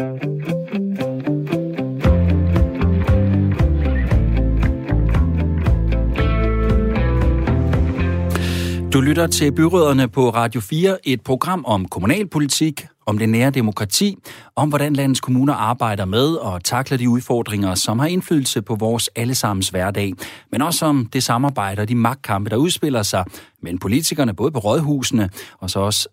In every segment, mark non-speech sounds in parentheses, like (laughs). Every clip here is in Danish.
Du lytter til Byråderne på Radio 4, et program om kommunalpolitik, om det nære demokrati, om hvordan landets kommuner arbejder med og takler de udfordringer, som har indflydelse på vores allesammens hverdag, men også om det samarbejde og de magtkampe, der udspiller sig mellem politikerne, både på rådhusene og så også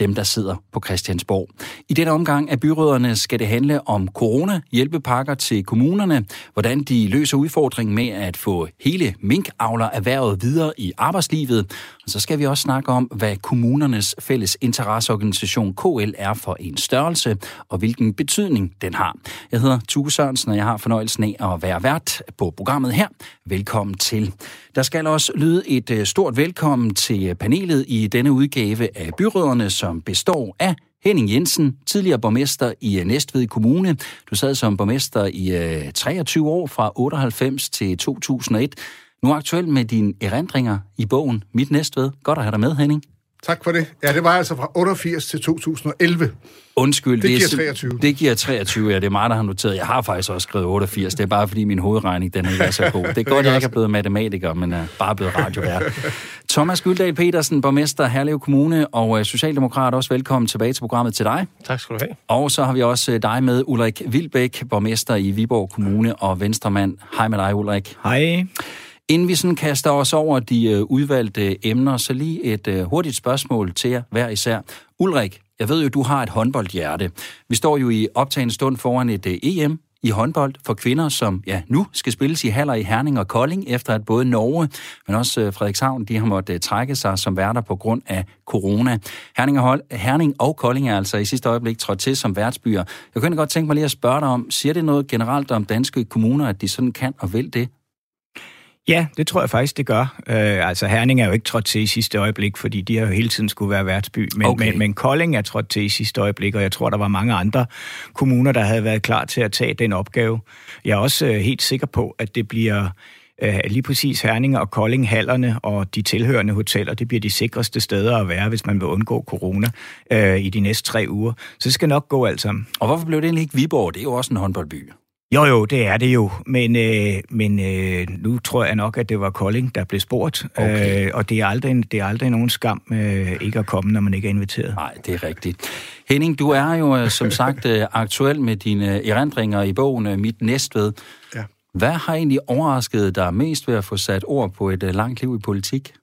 dem, der sidder på Christiansborg. I denne omgang af byråderne skal det handle om corona-hjælpepakker til kommunerne, hvordan de løser udfordringen med at få hele minkavler erhvervet videre i arbejdslivet. Og så skal vi også snakke om, hvad kommunernes fælles interesseorganisation KL er for en størrelse, og hvilken betydning den har. Jeg hedder Tuge Sørensen, og jeg har fornøjelsen af at være vært på programmet her. Velkommen til. Der skal også lyde et øh, stort velkommen til panelet i denne udgave af byråderne, som består af Henning Jensen, tidligere borgmester i øh, Næstved Kommune. Du sad som borgmester i øh, 23 år fra 98 til 2001. Nu aktuel med dine erindringer i bogen Mit Næstved. Godt at have dig med, Henning. Tak for det. Ja, det var altså fra 88 til 2011. Undskyld. Det giver 23. Det giver 23, ja. Det er mig, der har noteret. Jeg har faktisk også skrevet 88. Det er bare, fordi min hovedregning, den ikke er så god. Det er (laughs) godt, at jeg ikke er blevet matematiker, men er bare blevet radiovært. (laughs) Thomas Gyldal Petersen, borgmester Herlev Kommune og øh, Socialdemokrat, også velkommen tilbage til programmet til dig. Tak skal du have. Og så har vi også øh, dig med, Ulrik Vilbæk, borgmester i Viborg Kommune og venstremand. Hej med dig, Ulrik. Hej. Inden vi sådan kaster os over de øh, udvalgte emner, så lige et øh, hurtigt spørgsmål til jer hver især. Ulrik, jeg ved jo, du har et håndboldhjerte. Vi står jo i optagende stund foran et øh, EM i håndbold for kvinder, som ja, nu skal spilles i Haller i Herning og Kolding, efter at både Norge, men også øh, Frederikshavn, de har måttet øh, trække sig som værter på grund af corona. Herning og, Hol- Herning og Kolding er altså i sidste øjeblik trådt til som værtsbyer. Jeg kunne godt tænke mig lige at spørge dig om, siger det noget generelt om danske kommuner, at de sådan kan og vil det? Ja, det tror jeg faktisk, det gør. Øh, altså Herning er jo ikke trådt til i sidste øjeblik, fordi de har jo hele tiden skulle være værtsby. Men, okay. men, men Kolding er trådt til i sidste øjeblik, og jeg tror, der var mange andre kommuner, der havde været klar til at tage den opgave. Jeg er også øh, helt sikker på, at det bliver øh, lige præcis Herning og Kolding, hallerne og de tilhørende hoteller, det bliver de sikreste steder at være, hvis man vil undgå corona øh, i de næste tre uger. Så det skal nok gå alt sammen. Og hvorfor blev det egentlig ikke Viborg? Det er jo også en håndboldby. Jo, jo, det er det jo, men, øh, men øh, nu tror jeg nok, at det var Kolding, der blev spurgt, okay. øh, og det er, aldrig, det er aldrig nogen skam øh, ikke at komme, når man ikke er inviteret. Nej, det er rigtigt. Henning, du er jo øh, som sagt øh, aktuel med dine erindringer i bogen øh, Mit Næstved. Ja. Hvad har egentlig overrasket dig mest ved at få sat ord på et langt liv i politik?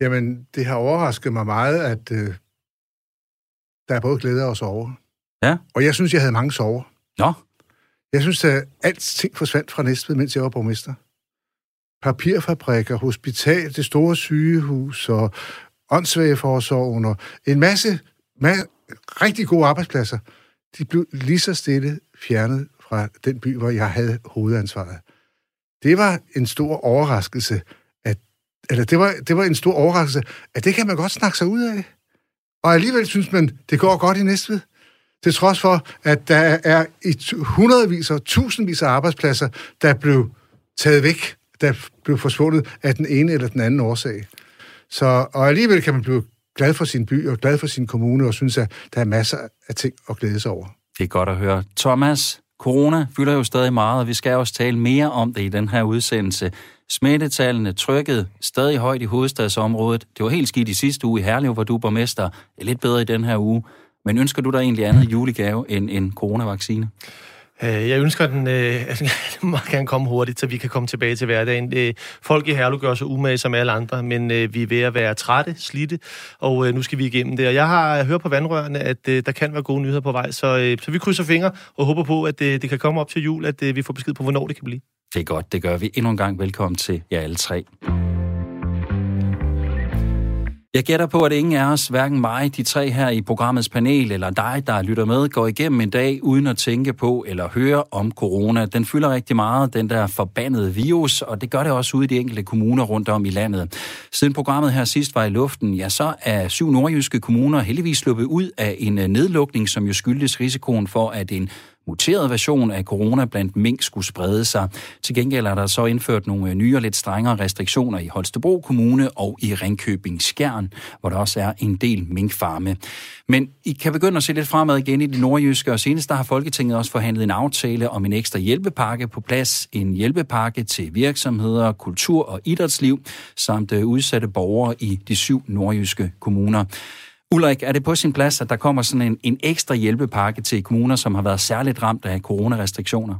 Jamen, det har overrasket mig meget, at øh, der er både glæde og sorg. Ja. Og jeg synes, jeg havde mange sover. Nå. Jeg synes, at alting forsvandt fra Næstved, mens jeg var borgmester. Papirfabrikker, hospital, det store sygehus og åndssvageforsorgen og en masse, masse rigtig gode arbejdspladser, de blev lige så stille fjernet fra den by, hvor jeg havde hovedansvaret. Det var en stor overraskelse, at, eller det var, det var en stor overraskelse, at det kan man godt snakke sig ud af. Og alligevel synes man, det går godt i Næstved til trods for, at der er i hundredvis og tusindvis af arbejdspladser, der blev taget væk, der blev forsvundet af den ene eller den anden årsag. Så, og alligevel kan man blive glad for sin by og glad for sin kommune, og synes, at der er masser af ting at glæde sig over. Det er godt at høre. Thomas, corona fylder jo stadig meget, og vi skal også tale mere om det i den her udsendelse. Smittetallene trykket stadig højt i hovedstadsområdet. Det var helt skidt i sidste uge i Herlev, hvor du borgmester. Det er lidt bedre i den her uge. Men ønsker du dig egentlig andet julegave end en coronavaccine? Øh, jeg ønsker, at den øh, altså, (laughs) må gerne komme hurtigt, så vi kan komme tilbage til hverdagen. Øh, folk i Herlev gør sig umage som alle andre, men øh, vi er ved at være trætte, slidte, og øh, nu skal vi igennem det. Og jeg har hørt på vandrørene, at øh, der kan være gode nyheder på vej, så, øh, så vi krydser fingre og håber på, at øh, det kan komme op til jul, at øh, vi får besked på, hvornår det kan blive. Det er godt, det gør vi. Endnu en gang velkommen til jer alle tre. Jeg gætter på, at ingen af os, hverken mig, de tre her i programmets panel, eller dig, der lytter med, går igennem en dag uden at tænke på eller høre om corona. Den fylder rigtig meget, den der forbandede virus, og det gør det også ude i de enkelte kommuner rundt om i landet. Siden programmet her sidst var i luften, ja, så er syv nordjyske kommuner heldigvis sluppet ud af en nedlukning, som jo skyldes risikoen for, at en muteret version af corona blandt mink skulle sprede sig. Til gengæld er der så indført nogle øh, nye og lidt strengere restriktioner i Holstebro Kommune og i Ringkøbing Skjern, hvor der også er en del minkfarme. Men I kan begynde at se lidt fremad igen i det nordjyske, og senest der har Folketinget også forhandlet en aftale om en ekstra hjælpepakke på plads. En hjælpepakke til virksomheder, kultur og idrætsliv, samt øh, udsatte borgere i de syv nordjyske kommuner. Ulrik, er det på sin plads, at der kommer sådan en, en ekstra hjælpepakke til kommuner, som har været særligt ramt af coronarestriktioner?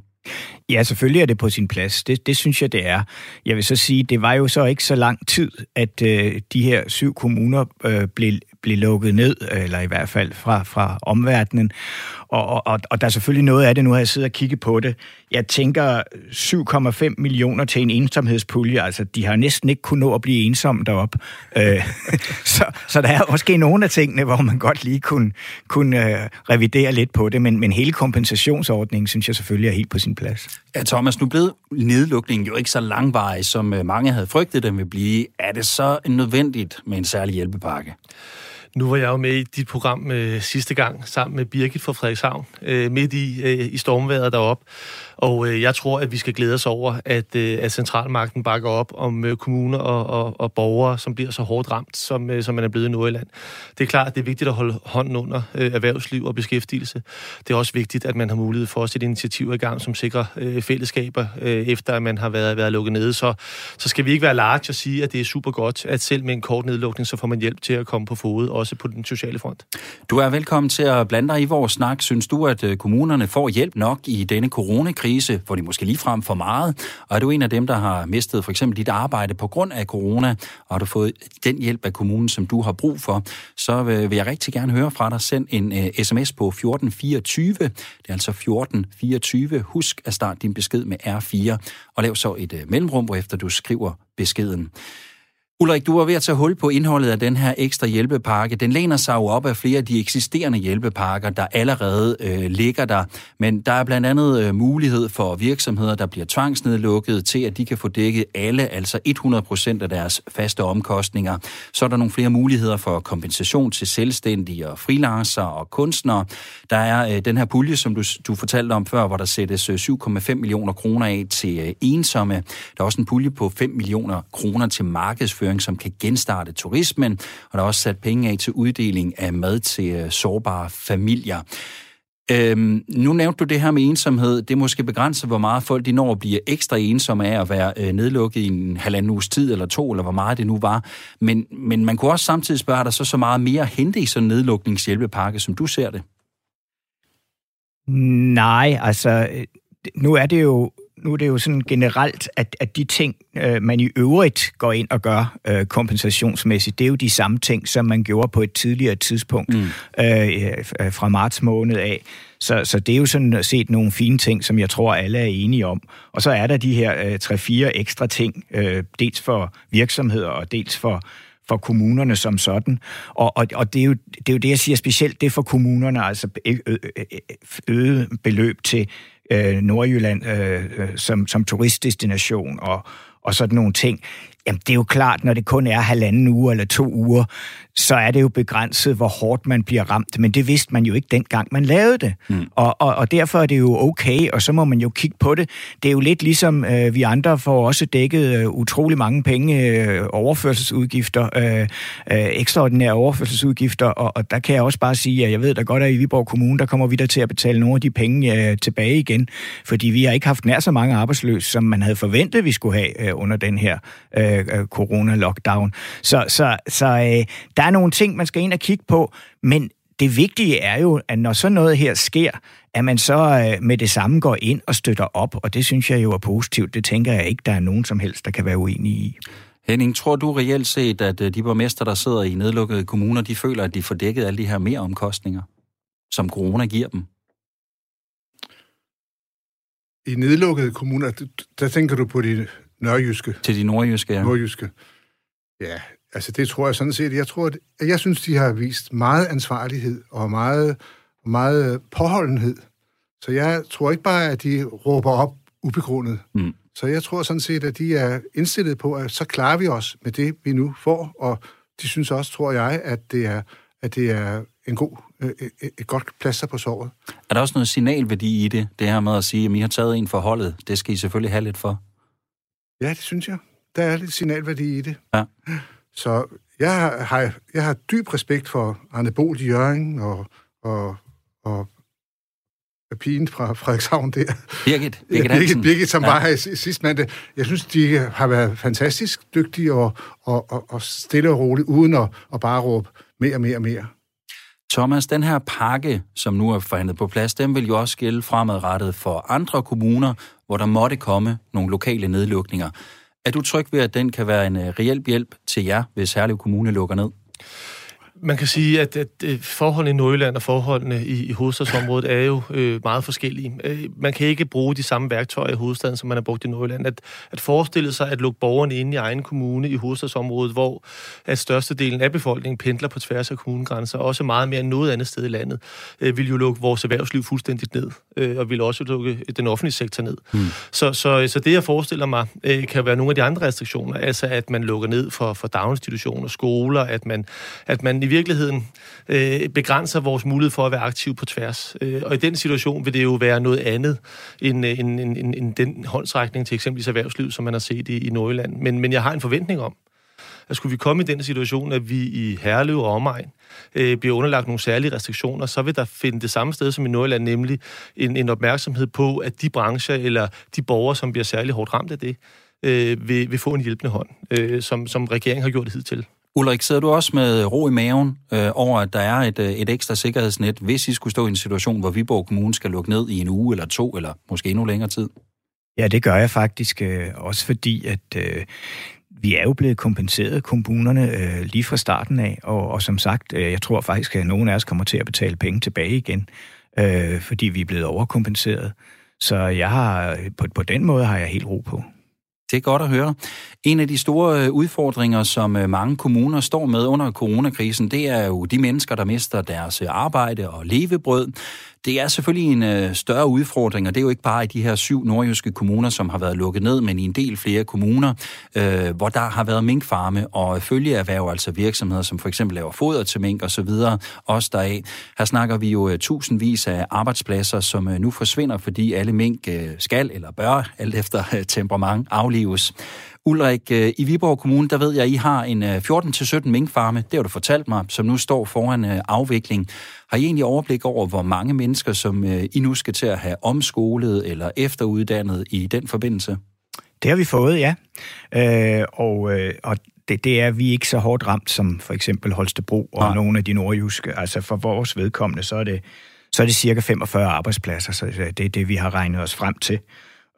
Ja, selvfølgelig er det på sin plads. Det, det synes jeg, det er. Jeg vil så sige, det var jo så ikke så lang tid, at øh, de her syv kommuner øh, blev, blive lukket ned, eller i hvert fald fra, fra omverdenen. Og, og, og der er selvfølgelig noget af det, nu har jeg siddet og kigget på det. Jeg tænker 7,5 millioner til en ensomhedspulje, altså de har næsten ikke kunnet nå at blive ensomme deroppe. Øh, (laughs) så, så der er måske nogle af tingene, hvor man godt lige kunne, kunne øh, revidere lidt på det, men, men hele kompensationsordningen synes jeg selvfølgelig er helt på sin plads. Ja, Thomas, nu blev nedlukningen jo ikke så langvarig, som øh, mange havde frygtet den ville blive. Er det så nødvendigt med en særlig hjælpepakke? Nu var jeg jo med i dit program øh, sidste gang, sammen med Birgit fra Frederikshavn, øh, midt i, øh, i stormværet deroppe. Og øh, jeg tror, at vi skal glæde os over, at, øh, at centralmagten bakker op om øh, kommuner og, og, og borgere, som bliver så hårdt ramt, som, øh, som man er blevet i Nordjylland. Det er klart, at det er vigtigt at holde hånden under øh, erhvervsliv og beskæftigelse. Det er også vigtigt, at man har mulighed for at sætte initiativer i gang, som sikrer øh, fællesskaber, øh, efter at man har været, været lukket nede. Så, så skal vi ikke være large og sige, at det er super godt, at selv med en kort nedlukning, så får man hjælp til at komme på fod, også på den sociale front. Du er velkommen til at blande dig i vores snak. Synes du, at øh, kommunerne får hjælp nok i denne coronakrise? Krise, hvor de måske lige frem for meget, og er du en af dem, der har mistet for eksempel dit arbejde på grund af corona, og har du fået den hjælp af kommunen, som du har brug for, så vil jeg rigtig gerne høre fra dig. Send en øh, uh, sms på 1424. Det er altså 1424. Husk at starte din besked med R4, og lav så et uh, mellemrum, hvorefter du skriver beskeden. Ulrik, du var ved at tage hul på indholdet af den her ekstra hjælpepakke. Den læner sig jo op af flere af de eksisterende hjælpepakker, der allerede øh, ligger der. Men der er blandt andet øh, mulighed for virksomheder, der bliver tvangsnedlukket, til at de kan få dækket alle, altså 100 procent af deres faste omkostninger. Så er der nogle flere muligheder for kompensation til selvstændige og freelancer og kunstnere. Der er øh, den her pulje, som du, du fortalte om før, hvor der sættes øh, 7,5 millioner kroner af til øh, ensomme. Der er også en pulje på 5 millioner kroner til markedsføring markedsføring, som kan genstarte turismen, og der er også sat penge af til uddeling af mad til øh, sårbare familier. Øhm, nu nævnte du det her med ensomhed. Det måske begrænser, hvor meget folk de når at blive ekstra ensomme af at være øh, nedlukket i en halvanden uges tid eller to, eller hvor meget det nu var. Men, men man kunne også samtidig spørge, er der så så meget mere at hente i sådan en nedlukningshjælpepakke, som du ser det? Nej, altså øh, nu er det jo nu er det jo sådan generelt, at, at de ting, øh, man i øvrigt går ind og gør øh, kompensationsmæssigt, det er jo de samme ting, som man gjorde på et tidligere tidspunkt mm. øh, øh fra marts måned af. Så, så det er jo sådan set nogle fine ting, som jeg tror, alle er enige om. Og så er der de her øh, tre-fire ekstra ting, øh, dels for virksomheder og dels for for kommunerne som sådan. Og, og, og det, er jo, det er jo det, jeg siger specielt, det for kommunerne, altså øget beløb til øh, Nordjylland øh, øh, som, som turistdestination og, og sådan nogle ting. Jamen, det er jo klart, når det kun er halvanden uge eller to uger, så er det jo begrænset, hvor hårdt man bliver ramt. Men det vidste man jo ikke dengang, man lavede det. Mm. Og, og, og derfor er det jo okay, og så må man jo kigge på det. Det er jo lidt ligesom, øh, vi andre får også dækket øh, utrolig mange penge, øh, overførselsudgifter, øh, øh, ekstraordinære overførselsudgifter, og, og der kan jeg også bare sige, at jeg ved da godt, at i Viborg Kommune, der kommer vi der til at betale nogle af de penge øh, tilbage igen, fordi vi har ikke haft nær så mange arbejdsløse, som man havde forventet, vi skulle have øh, under den her øh, øh corona-lockdown. Så, så, så øh, der er nogle ting, man skal ind og kigge på, men det vigtige er jo, at når så noget her sker, at man så øh, med det samme går ind og støtter op, og det synes jeg jo er positivt. Det tænker jeg ikke, der er nogen som helst, der kan være uenig i. Henning, tror du reelt set, at øh, de borgmester, der sidder i nedlukkede kommuner, de føler, at de får dækket alle de her mere omkostninger, som corona giver dem? I nedlukkede kommuner, der tænker du på de nørjyske? Til de nordjyske, ja. Nordjyske. Ja, Altså det tror jeg sådan set. Jeg tror, at jeg synes, de har vist meget ansvarlighed og meget, meget påholdenhed. Så jeg tror ikke bare, at de råber op ubegrundet. Mm. Så jeg tror sådan set, at de er indstillet på, at så klarer vi os med det, vi nu får. Og de synes også, tror jeg, at det er, at det er en god, øh, et godt plaster på såret. Er der også noget signalværdi i det, det her med at sige, at I har taget en for holdet, det skal I selvfølgelig have lidt for? Ja, det synes jeg. Der er lidt signalværdi i det. Ja. Så jeg har, jeg har dyb respekt for Arne Bol i Jørgen og, og, og pigen fra Frederikshavn der. Birgit. Birgit, ja, Birgit, Birgit som ja. var her sidst mandag. Jeg synes, de har været fantastisk dygtige og, og, og, og stille og roligt, uden at, at bare råbe mere mere mere. Thomas, den her pakke, som nu er forhandlet på plads, den vil jo også gælde fremadrettet for andre kommuner, hvor der måtte komme nogle lokale nedlukninger. Er du tryg ved, at den kan være en øh, reel hjælp til jer, hvis Herlev Kommune lukker ned? Man kan sige, at, at forholdene i Nordjylland og forholdene i, i hovedstadsområdet er jo øh, meget forskellige. Øh, man kan ikke bruge de samme værktøjer i hovedstaden, som man har brugt i Nordjylland. At, at forestille sig at lukke borgerne inde i egen kommune i hovedstadsområdet, hvor at størstedelen af befolkningen pendler på tværs af kommunegrænser, også meget mere end noget andet sted i landet, øh, vil jo lukke vores erhvervsliv fuldstændigt ned, øh, og vil også lukke den offentlige sektor ned. Hmm. Så, så, så det, jeg forestiller mig, øh, kan være nogle af de andre restriktioner, altså at man lukker ned for, for daginstitutioner, skoler, at man, at man i virkeligheden øh, begrænser vores mulighed for at være aktiv på tværs. Øh, og i den situation vil det jo være noget andet end, øh, end, end, end, end den håndsrækning til eksempelvis erhvervsliv, som man har set i, i Nordjylland. Men, men jeg har en forventning om, at skulle vi komme i den situation, at vi i Herlev og omegn øh, bliver underlagt nogle særlige restriktioner, så vil der finde det samme sted som i Nordjylland, nemlig en, en opmærksomhed på, at de brancher eller de borgere, som bliver særlig hårdt ramt af det, øh, vil, vil få en hjælpende hånd, øh, som, som regeringen har gjort det hidtil. Ulrik, sidder du også med ro i maven øh, over, at der er et, øh, et ekstra sikkerhedsnet, hvis I skulle stå i en situation, hvor Viborg Kommune skal lukke ned i en uge eller to, eller måske endnu længere tid? Ja, det gør jeg faktisk, øh, også fordi, at øh, vi er jo blevet kompenseret, kommunerne, øh, lige fra starten af, og, og som sagt, øh, jeg tror faktisk, at nogen af os kommer til at betale penge tilbage igen, øh, fordi vi er blevet overkompenseret. Så jeg har, øh, på, på den måde har jeg helt ro på. Det er godt at høre. En af de store øh, udfordringer, som øh, mange kommuner står med under coronakrisen, det er jo de mennesker, der mister deres øh, arbejde og levebrød. Det er selvfølgelig en øh, større udfordring, og det er jo ikke bare i de her syv nordjyske kommuner, som har været lukket ned, men i en del flere kommuner, øh, hvor der har været minkfarme og følgeerhverv, altså virksomheder, som for eksempel laver foder til mink og så videre, også deraf. Her snakker vi jo øh, tusindvis af arbejdspladser, som øh, nu forsvinder, fordi alle mink øh, skal eller bør, alt efter øh, temperament, aflives. Ulrik, øh, i Viborg Kommune, der ved jeg, at I har en 14-17 øh, minkfarme, det har du fortalt mig, som nu står foran øh, afvikling. Har I egentlig overblik over, hvor mange mennesker, som I nu skal til at have omskolet eller efteruddannet i den forbindelse? Det har vi fået, ja. Øh, og, og det, det er vi ikke så hårdt ramt som for eksempel Holstebro og Nej. nogle af de nordjyske. Altså for vores vedkommende, så er det, så er det cirka 45 arbejdspladser, så det er det, vi har regnet os frem til.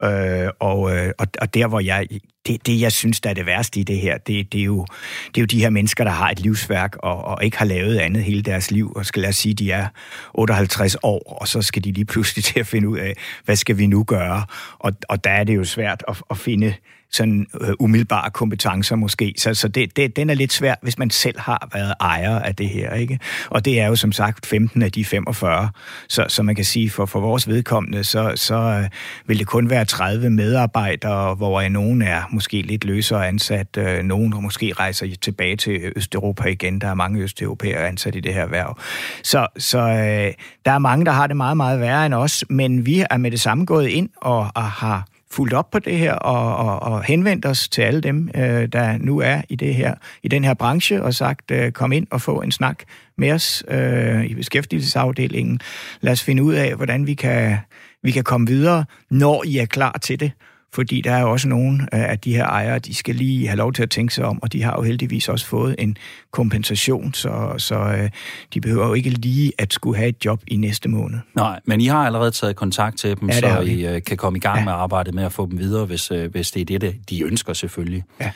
Øh, og, øh, og, og der, hvor jeg... Det, det, jeg synes, der er det værste i det her, det, det, er, jo, det er jo de her mennesker, der har et livsværk og, og ikke har lavet andet hele deres liv. Og skal jeg sige, de er 58 år, og så skal de lige pludselig (laughs) til at finde ud af, hvad skal vi nu gøre? Og, og der er det jo svært at, at finde sådan øh, umiddelbare kompetencer måske. Så, så det, det, den er lidt svær, hvis man selv har været ejer af det her. ikke. Og det er jo som sagt 15 af de 45. Så, så man kan sige, for, for vores vedkommende, så, så øh, vil det kun være 30 medarbejdere, hvor nogen er måske lidt løsere ansat. Øh, nogen måske rejser tilbage til Østeuropa igen. Der er mange østeuropæere ansat i det her erhverv. Så, så øh, der er mange, der har det meget, meget værre end os, men vi er med det samme gået ind og, og har fulgt op på det her og, og, og henvendt os til alle dem, øh, der nu er i det her i den her branche og sagt, øh, kom ind og få en snak med os øh, i beskæftigelsesafdelingen. Lad os finde ud af, hvordan vi kan, vi kan komme videre, når I er klar til det fordi der er jo også nogle af de her ejere, de skal lige have lov til at tænke sig om, og de har jo heldigvis også fået en kompensation, så, så øh, de behøver jo ikke lige at skulle have et job i næste måned. Nej, men I har allerede taget kontakt til dem, ja, så I øh, kan komme i gang ja. med arbejdet med at få dem videre, hvis, øh, hvis det er det, de ønsker selvfølgelig. Ja.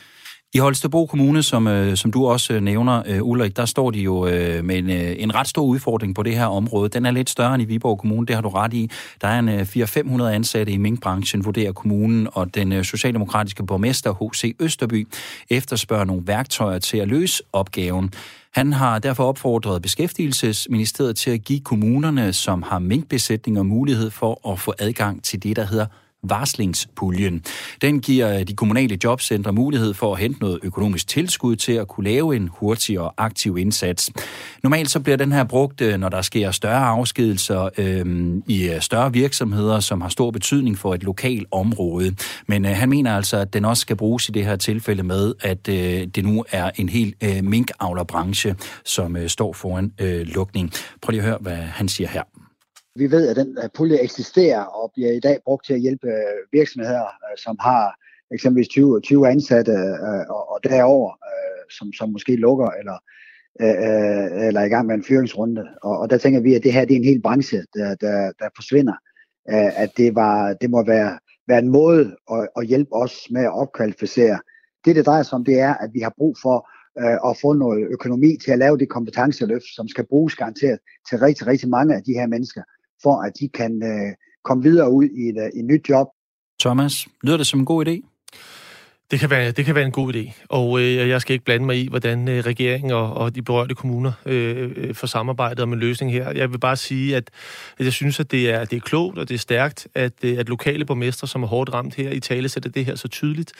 I Holstebro Kommune, som, øh, som du også øh, nævner, øh, Ulrik, der står de jo øh, med en, øh, en ret stor udfordring på det her område. Den er lidt større end i Viborg Kommune, det har du ret i. Der er en øh, 400-500 ansatte i minkbranchen, vurderer kommunen, og den øh, socialdemokratiske borgmester H.C. Østerby efterspørger nogle værktøjer til at løse opgaven. Han har derfor opfordret Beskæftigelsesministeriet til at give kommunerne, som har minkbesætninger, mulighed for at få adgang til det, der hedder varslingspuljen. Den giver de kommunale jobcentre mulighed for at hente noget økonomisk tilskud til at kunne lave en hurtig og aktiv indsats. Normalt så bliver den her brugt, øh, når der sker større afskedelser øh, i øh, større virksomheder, som har stor betydning for et lokalt område. Men øh, han mener altså, at den også skal bruges i det her tilfælde med, at øh, det nu er en helt øh, minkavlerbranche, som øh, står foran øh, lukning. Prøv lige at høre, hvad han siger her. Vi ved, at den øh, pulje eksisterer og bliver i dag brugt til at hjælpe øh, virksomheder, øh, som har eksempelvis 20, 20 ansatte og, og derover, som, som måske lukker eller, eller er i gang med en fyringsrunde. Og, og der tænker vi, at det her det er en hel branche, der, der, der forsvinder. At det, var, det må være, være en måde at, at hjælpe os med at opkvalificere. Det, det drejer sig om, det er, at vi har brug for at få noget økonomi til at lave det kompetenceløft, som skal bruges garanteret til rigtig, rigtig mange af de her mennesker for at de kan øh, komme videre ud i et, øh, et nyt job. Thomas, lyder det som en god idé? Det kan være, det kan være en god idé, og øh, jeg skal ikke blande mig i, hvordan øh, regeringen og, og de berørte kommuner øh, øh, øh, får samarbejdet om en løsning her. Jeg vil bare sige, at, at jeg synes, at det er, det er klogt og det er stærkt, at, øh, at lokale borgmestre, som er hårdt ramt her, i tale sætter det her så tydeligt.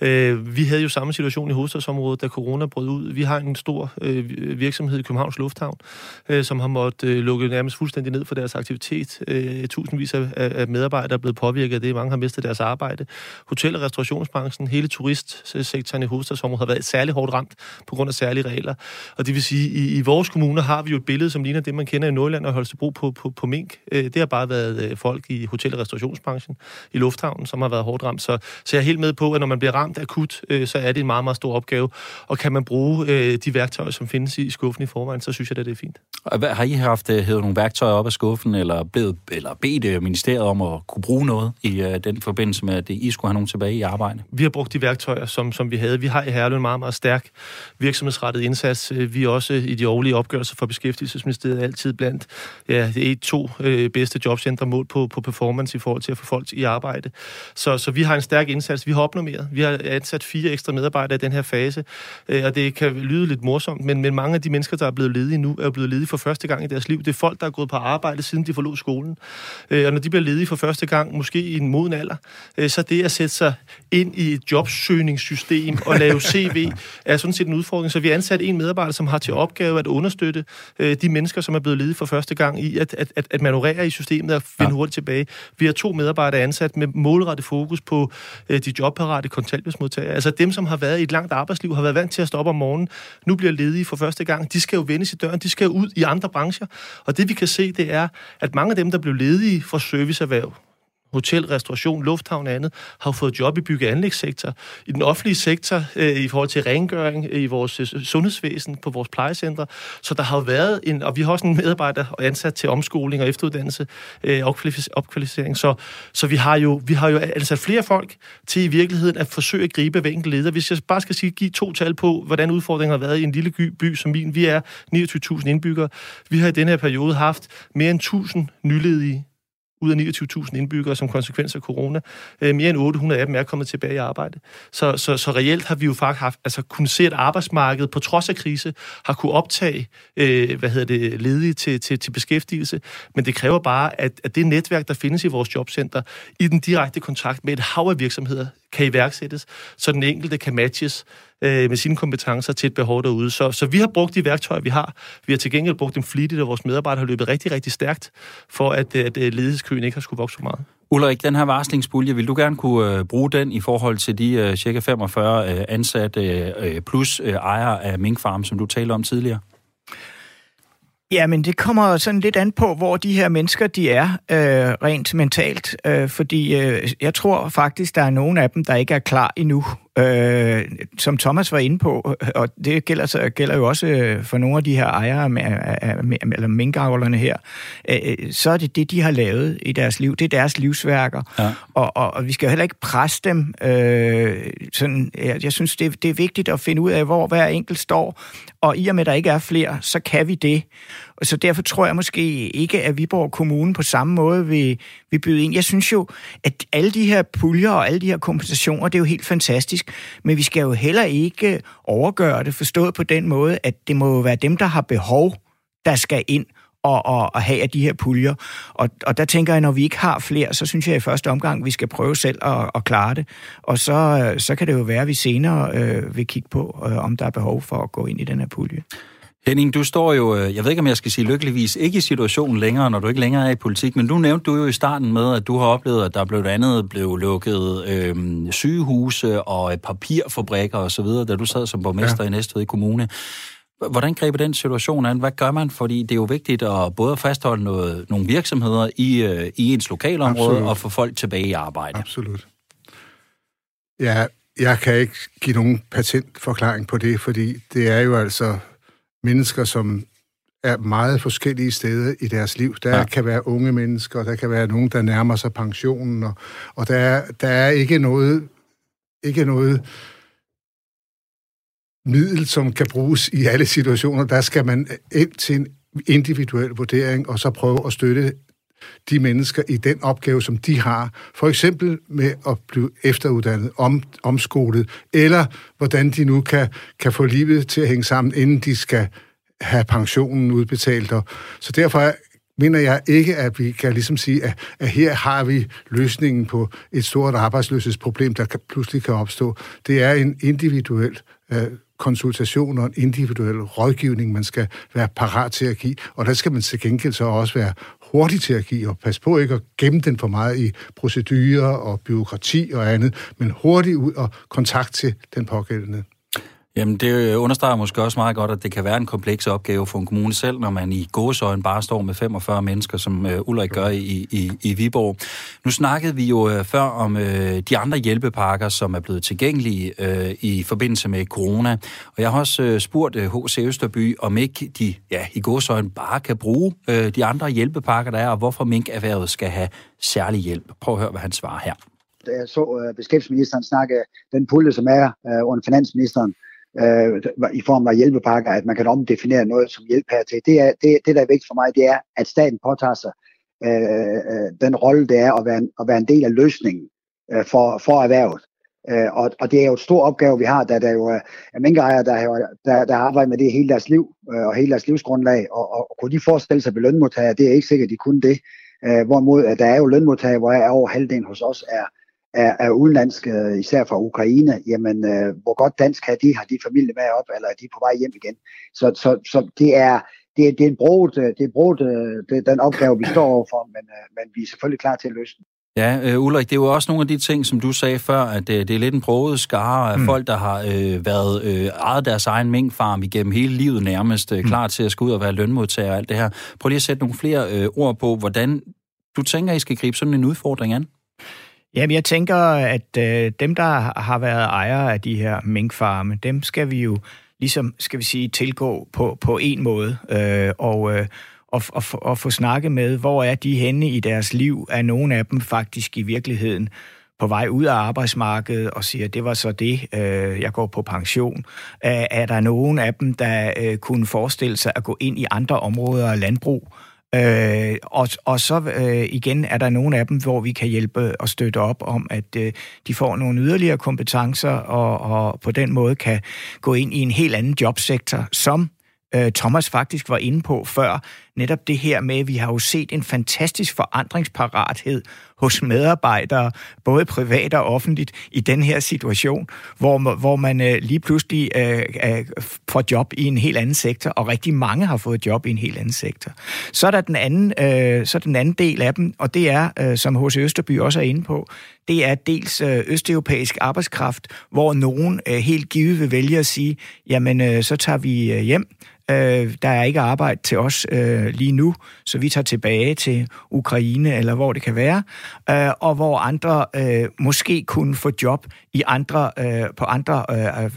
Øh, vi havde jo samme situation i hovedstadsområdet, da corona brød ud. Vi har en stor øh, virksomhed i Københavns Lufthavn, øh, som har måttet øh, lukke nærmest fuldstændig ned for deres aktivitet. Øh, tusindvis af, af medarbejdere er blevet påvirket af det. Mange har mistet deres arbejde. Hotel- og restaurationsbranchen, hele turistsektoren i hovedstadsområdet har været særlig hårdt ramt på grund af særlige regler. Og det vil sige, i, i vores kommuner har vi jo et billede, som ligner det, man kender i Nordland og Holstebro på, på, på mink. Øh, det har bare været øh, folk i hotel- og restaurationsbranchen, i lufthavnen, som har været hårdt ramt. Så, så jeg er helt med på, at når man bliver ramt akut, øh, så er det en meget, meget stor opgave. Og kan man bruge de værktøjer, som findes i skuffen i forvejen, så synes jeg, at det er fint. Har I haft hævet nogle værktøjer op af skuffen, eller, blevet, eller bedt ministeriet om at kunne bruge noget i den forbindelse med, at I skulle have nogen tilbage i arbejde? Vi har brugt de værktøjer, som, som vi havde. Vi har i Herlev en meget, meget stærk virksomhedsrettet indsats. Vi er også i de årlige opgørelser for Beskæftigelsesministeriet altid blandt ja, det er to øh, bedste jobcentre mål på, på performance i forhold til at få folk i arbejde. Så, så vi har en stærk indsats. Vi har opnormeret. Vi har ansat fire ekstra medarbejdere i den her fase, øh, og det kan lyde lidt morsomt, men, men mange af de mennesker, der er blevet ledige nu, er blevet ledige for første gang i deres liv. Det er folk, der er gået på arbejde, siden de forlod skolen. Øh, og når de bliver ledige for første gang, måske i en moden alder, øh, så det at sætte sig ind i et jobsøgnings system og lave CV er sådan set en udfordring. Så vi har ansat en medarbejder, som har til opgave at understøtte øh, de mennesker, som er blevet ledige for første gang i at, at, at, at manøvrere i systemet og finde ja. hurtigt tilbage. Vi har to medarbejdere ansat med målrettet fokus på øh, de jobparate kontanthjælpsmodtagere. Altså dem, som har været i et langt arbejdsliv, har været vant til at stoppe om morgenen, nu bliver ledige for første gang. De skal jo vende i døren, de skal jo ud i andre brancher. Og det vi kan se, det er, at mange af dem, der blev ledige fra serviceerhverv, hotel, restauration, lufthavn og andet, har fået job i bygge- og anlægssektor. I den offentlige sektor, øh, i forhold til rengøring, øh, i vores øh, sundhedsvæsen, på vores plejecentre. Så der har jo været en, og vi har også en medarbejder ansat til omskoling og efteruddannelse, øh, opkvalificering. Så, så vi har jo vi har jo ansat flere folk til i virkeligheden at forsøge at gribe hver enkelt leder. Hvis jeg bare skal sige, give to tal på, hvordan udfordringen har været i en lille by, by som min. Vi er 29.000 indbyggere. Vi har i denne her periode haft mere end 1.000 nyledige ud af 29.000 indbyggere som konsekvens af corona. Øh, mere end 800 af dem er kommet tilbage i arbejde. Så, så, så reelt har vi jo faktisk haft, altså kunnet se, at arbejdsmarkedet på trods af krise har kunne optage øh, hvad hedder det, ledige til, til, til beskæftigelse. Men det kræver bare, at, at det netværk, der findes i vores jobcenter, i den direkte kontakt med et hav af virksomheder, kan iværksættes, så den enkelte kan matches øh, med sine kompetencer til et behov derude. Så, så vi har brugt de værktøjer, vi har. Vi har til gengæld brugt dem flittigt, og vores medarbejdere har løbet rigtig, rigtig stærkt, for at, at øh, ledighedskøen ikke har skulle vokse så meget. Ulrik, den her varslingspulje, vil du gerne kunne øh, bruge den i forhold til de øh, cirka 45 øh, ansatte øh, øh, plus øh, ejere af minkfarm, som du talte om tidligere? Jamen, det kommer sådan lidt an på, hvor de her mennesker de er øh, rent mentalt, øh, fordi øh, jeg tror faktisk, der er nogen af dem, der ikke er klar endnu øh, som Thomas var inde på, og det gælder, så, gælder jo også øh, for nogle af de her ejere, eller minkavlerne her, øh, så er det det, de har lavet i deres liv. Det er deres livsværker. Ja. Og, og, og vi skal jo heller ikke presse dem. Øh, sådan, jeg, jeg synes, det, det er vigtigt at finde ud af, hvor hver enkelt står, og i og med, at der ikke er flere, så kan vi det. Og så derfor tror jeg måske ikke, at Viborg Kommune på samme måde vil, vil byde ind. Jeg synes jo, at alle de her puljer og alle de her kompensationer, det er jo helt fantastisk. Men vi skal jo heller ikke overgøre det, forstået på den måde, at det må være dem, der har behov, der skal ind og, og, og have af de her puljer. Og, og der tænker jeg, når vi ikke har flere, så synes jeg i første omgang, vi skal prøve selv at, at klare det. Og så, så kan det jo være, at vi senere øh, vil kigge på, øh, om der er behov for at gå ind i den her pulje. Henning, du står jo, øh, jeg ved ikke om jeg skal sige lykkeligvis, ikke i situationen længere, når du ikke længere er i politik, men du nævnte du jo i starten med, at du har oplevet, at der blev andet blev lukket øh, sygehuse og papirfabrikker osv., da du sad som borgmester ja. i Næstved Kommune. Hvordan griber den situation an? Hvad gør man? Fordi det er jo vigtigt at både fastholde noget, nogle virksomheder i, øh, i ens lokalområde Absolut. og få folk tilbage i arbejde. Absolut. Ja, jeg kan ikke give nogen patentforklaring på det, fordi det er jo altså mennesker, som er meget forskellige steder i deres liv. Der ja. kan være unge mennesker, der kan være nogen, der nærmer sig pensionen, og, og der, er, der er ikke noget, ikke noget middel, som kan bruges i alle situationer. Der skal man ind til en individuel vurdering, og så prøve at støtte de mennesker i den opgave, som de har. For eksempel med at blive efteruddannet, om, omskolet, eller hvordan de nu kan, kan få livet til at hænge sammen, inden de skal have pensionen udbetalt. Og, så derfor mener jeg ikke, at vi kan ligesom sige, at, at her har vi løsningen på et stort arbejdsløshedsproblem, der kan, pludselig kan opstå. Det er en individuel øh, konsultation og en individuel rådgivning, man skal være parat til at give, og der skal man til gengæld så også være hurtig til at give, og pas på ikke at gemme den for meget i procedurer og byråkrati og andet, men hurtigt ud og kontakt til den pågældende. Jamen, det øh, understreger måske også meget godt, at det kan være en kompleks opgave for en kommune selv, når man i gåsøjen bare står med 45 mennesker, som øh, Ulrik gør i, i, i Viborg. Nu snakkede vi jo øh, før om øh, de andre hjælpepakker, som er blevet tilgængelige øh, i forbindelse med corona. Og jeg har også øh, spurgt øh, H.C. Østerby, om ikke de ja, i gåsøjen bare kan bruge øh, de andre hjælpepakker, der er, og hvorfor minkerhvervet skal have særlig hjælp. Prøv at høre, hvad han svarer her. Jeg så øh, beskæftigelsesministeren snakke den pulje, som er øh, under finansministeren, øh, i form af hjælpepakker, at man kan omdefinere noget som hjælp her til. Det, er, det, det, der er vigtigt for mig, det er, at staten påtager sig øh, øh den rolle, det er at være, at være en del af løsningen øh, for, for erhvervet. Øh, og, og det er jo et stor opgave, vi har, da der jo er minkejere, der, der, der arbejder med det hele deres liv øh, og hele deres livsgrundlag, og, og, og kunne de forestille sig ved lønmodtagere, det er ikke sikkert, at de kunne det. Øh, hvorimod, at der er jo lønmodtagere, hvor er over halvdelen hos os er, er, er udenlandske, øh, især fra Ukraine, jamen øh, hvor godt dansk har de, har de familie med op, eller er de på vej hjem igen. Så, så, så det er det, er, det er en brugt, øh, det er brugt, det er den opgave, vi står overfor, men, men vi er selvfølgelig klar til at løse den. Ja, uh, Ulrik, det er jo også nogle af de ting, som du sagde før, at det, det er lidt en broget skare af mm. folk, der har uh, været uh, ejet deres egen minkfarm igennem hele livet nærmest, uh, mm. klar til at skulle ud og være lønmodtager og alt det her. Prøv lige at sætte nogle flere uh, ord på, hvordan du tænker, I skal gribe sådan en udfordring an. Jamen, jeg tænker, at øh, dem, der har været ejere af de her minkfarme, dem skal vi jo ligesom, skal vi sige, tilgå på, på en måde. Øh, og, øh, og, og, og få snakket med, hvor er de henne i deres liv? Er nogle af dem faktisk i virkeligheden på vej ud af arbejdsmarkedet og siger, det var så det, øh, jeg går på pension. Er, er der nogen af dem, der øh, kunne forestille sig at gå ind i andre områder af landbrug? Øh, og, og så øh, igen er der nogle af dem, hvor vi kan hjælpe øh, og støtte op om, at øh, de får nogle yderligere kompetencer og, og på den måde kan gå ind i en helt anden jobsektor, som øh, Thomas faktisk var inde på før, netop det her med, at vi har jo set en fantastisk forandringsparathed hos medarbejdere, både privat og offentligt, i den her situation, hvor, hvor man øh, lige pludselig øh, øh, får job i en helt anden sektor, og rigtig mange har fået job i en helt anden sektor. Så er der den anden, øh, så er den anden del af dem, og det er, øh, som H.C. Østerby også er inde på, det er dels øh, østeuropæisk arbejdskraft, hvor nogen øh, helt givet vil vælge at sige, jamen øh, så tager vi øh, hjem, Øh, der er ikke arbejde til os øh, lige nu, så vi tager tilbage til Ukraine eller hvor det kan være, øh, og hvor andre øh, måske kunne få job i andre øh, på andre. Øh, øh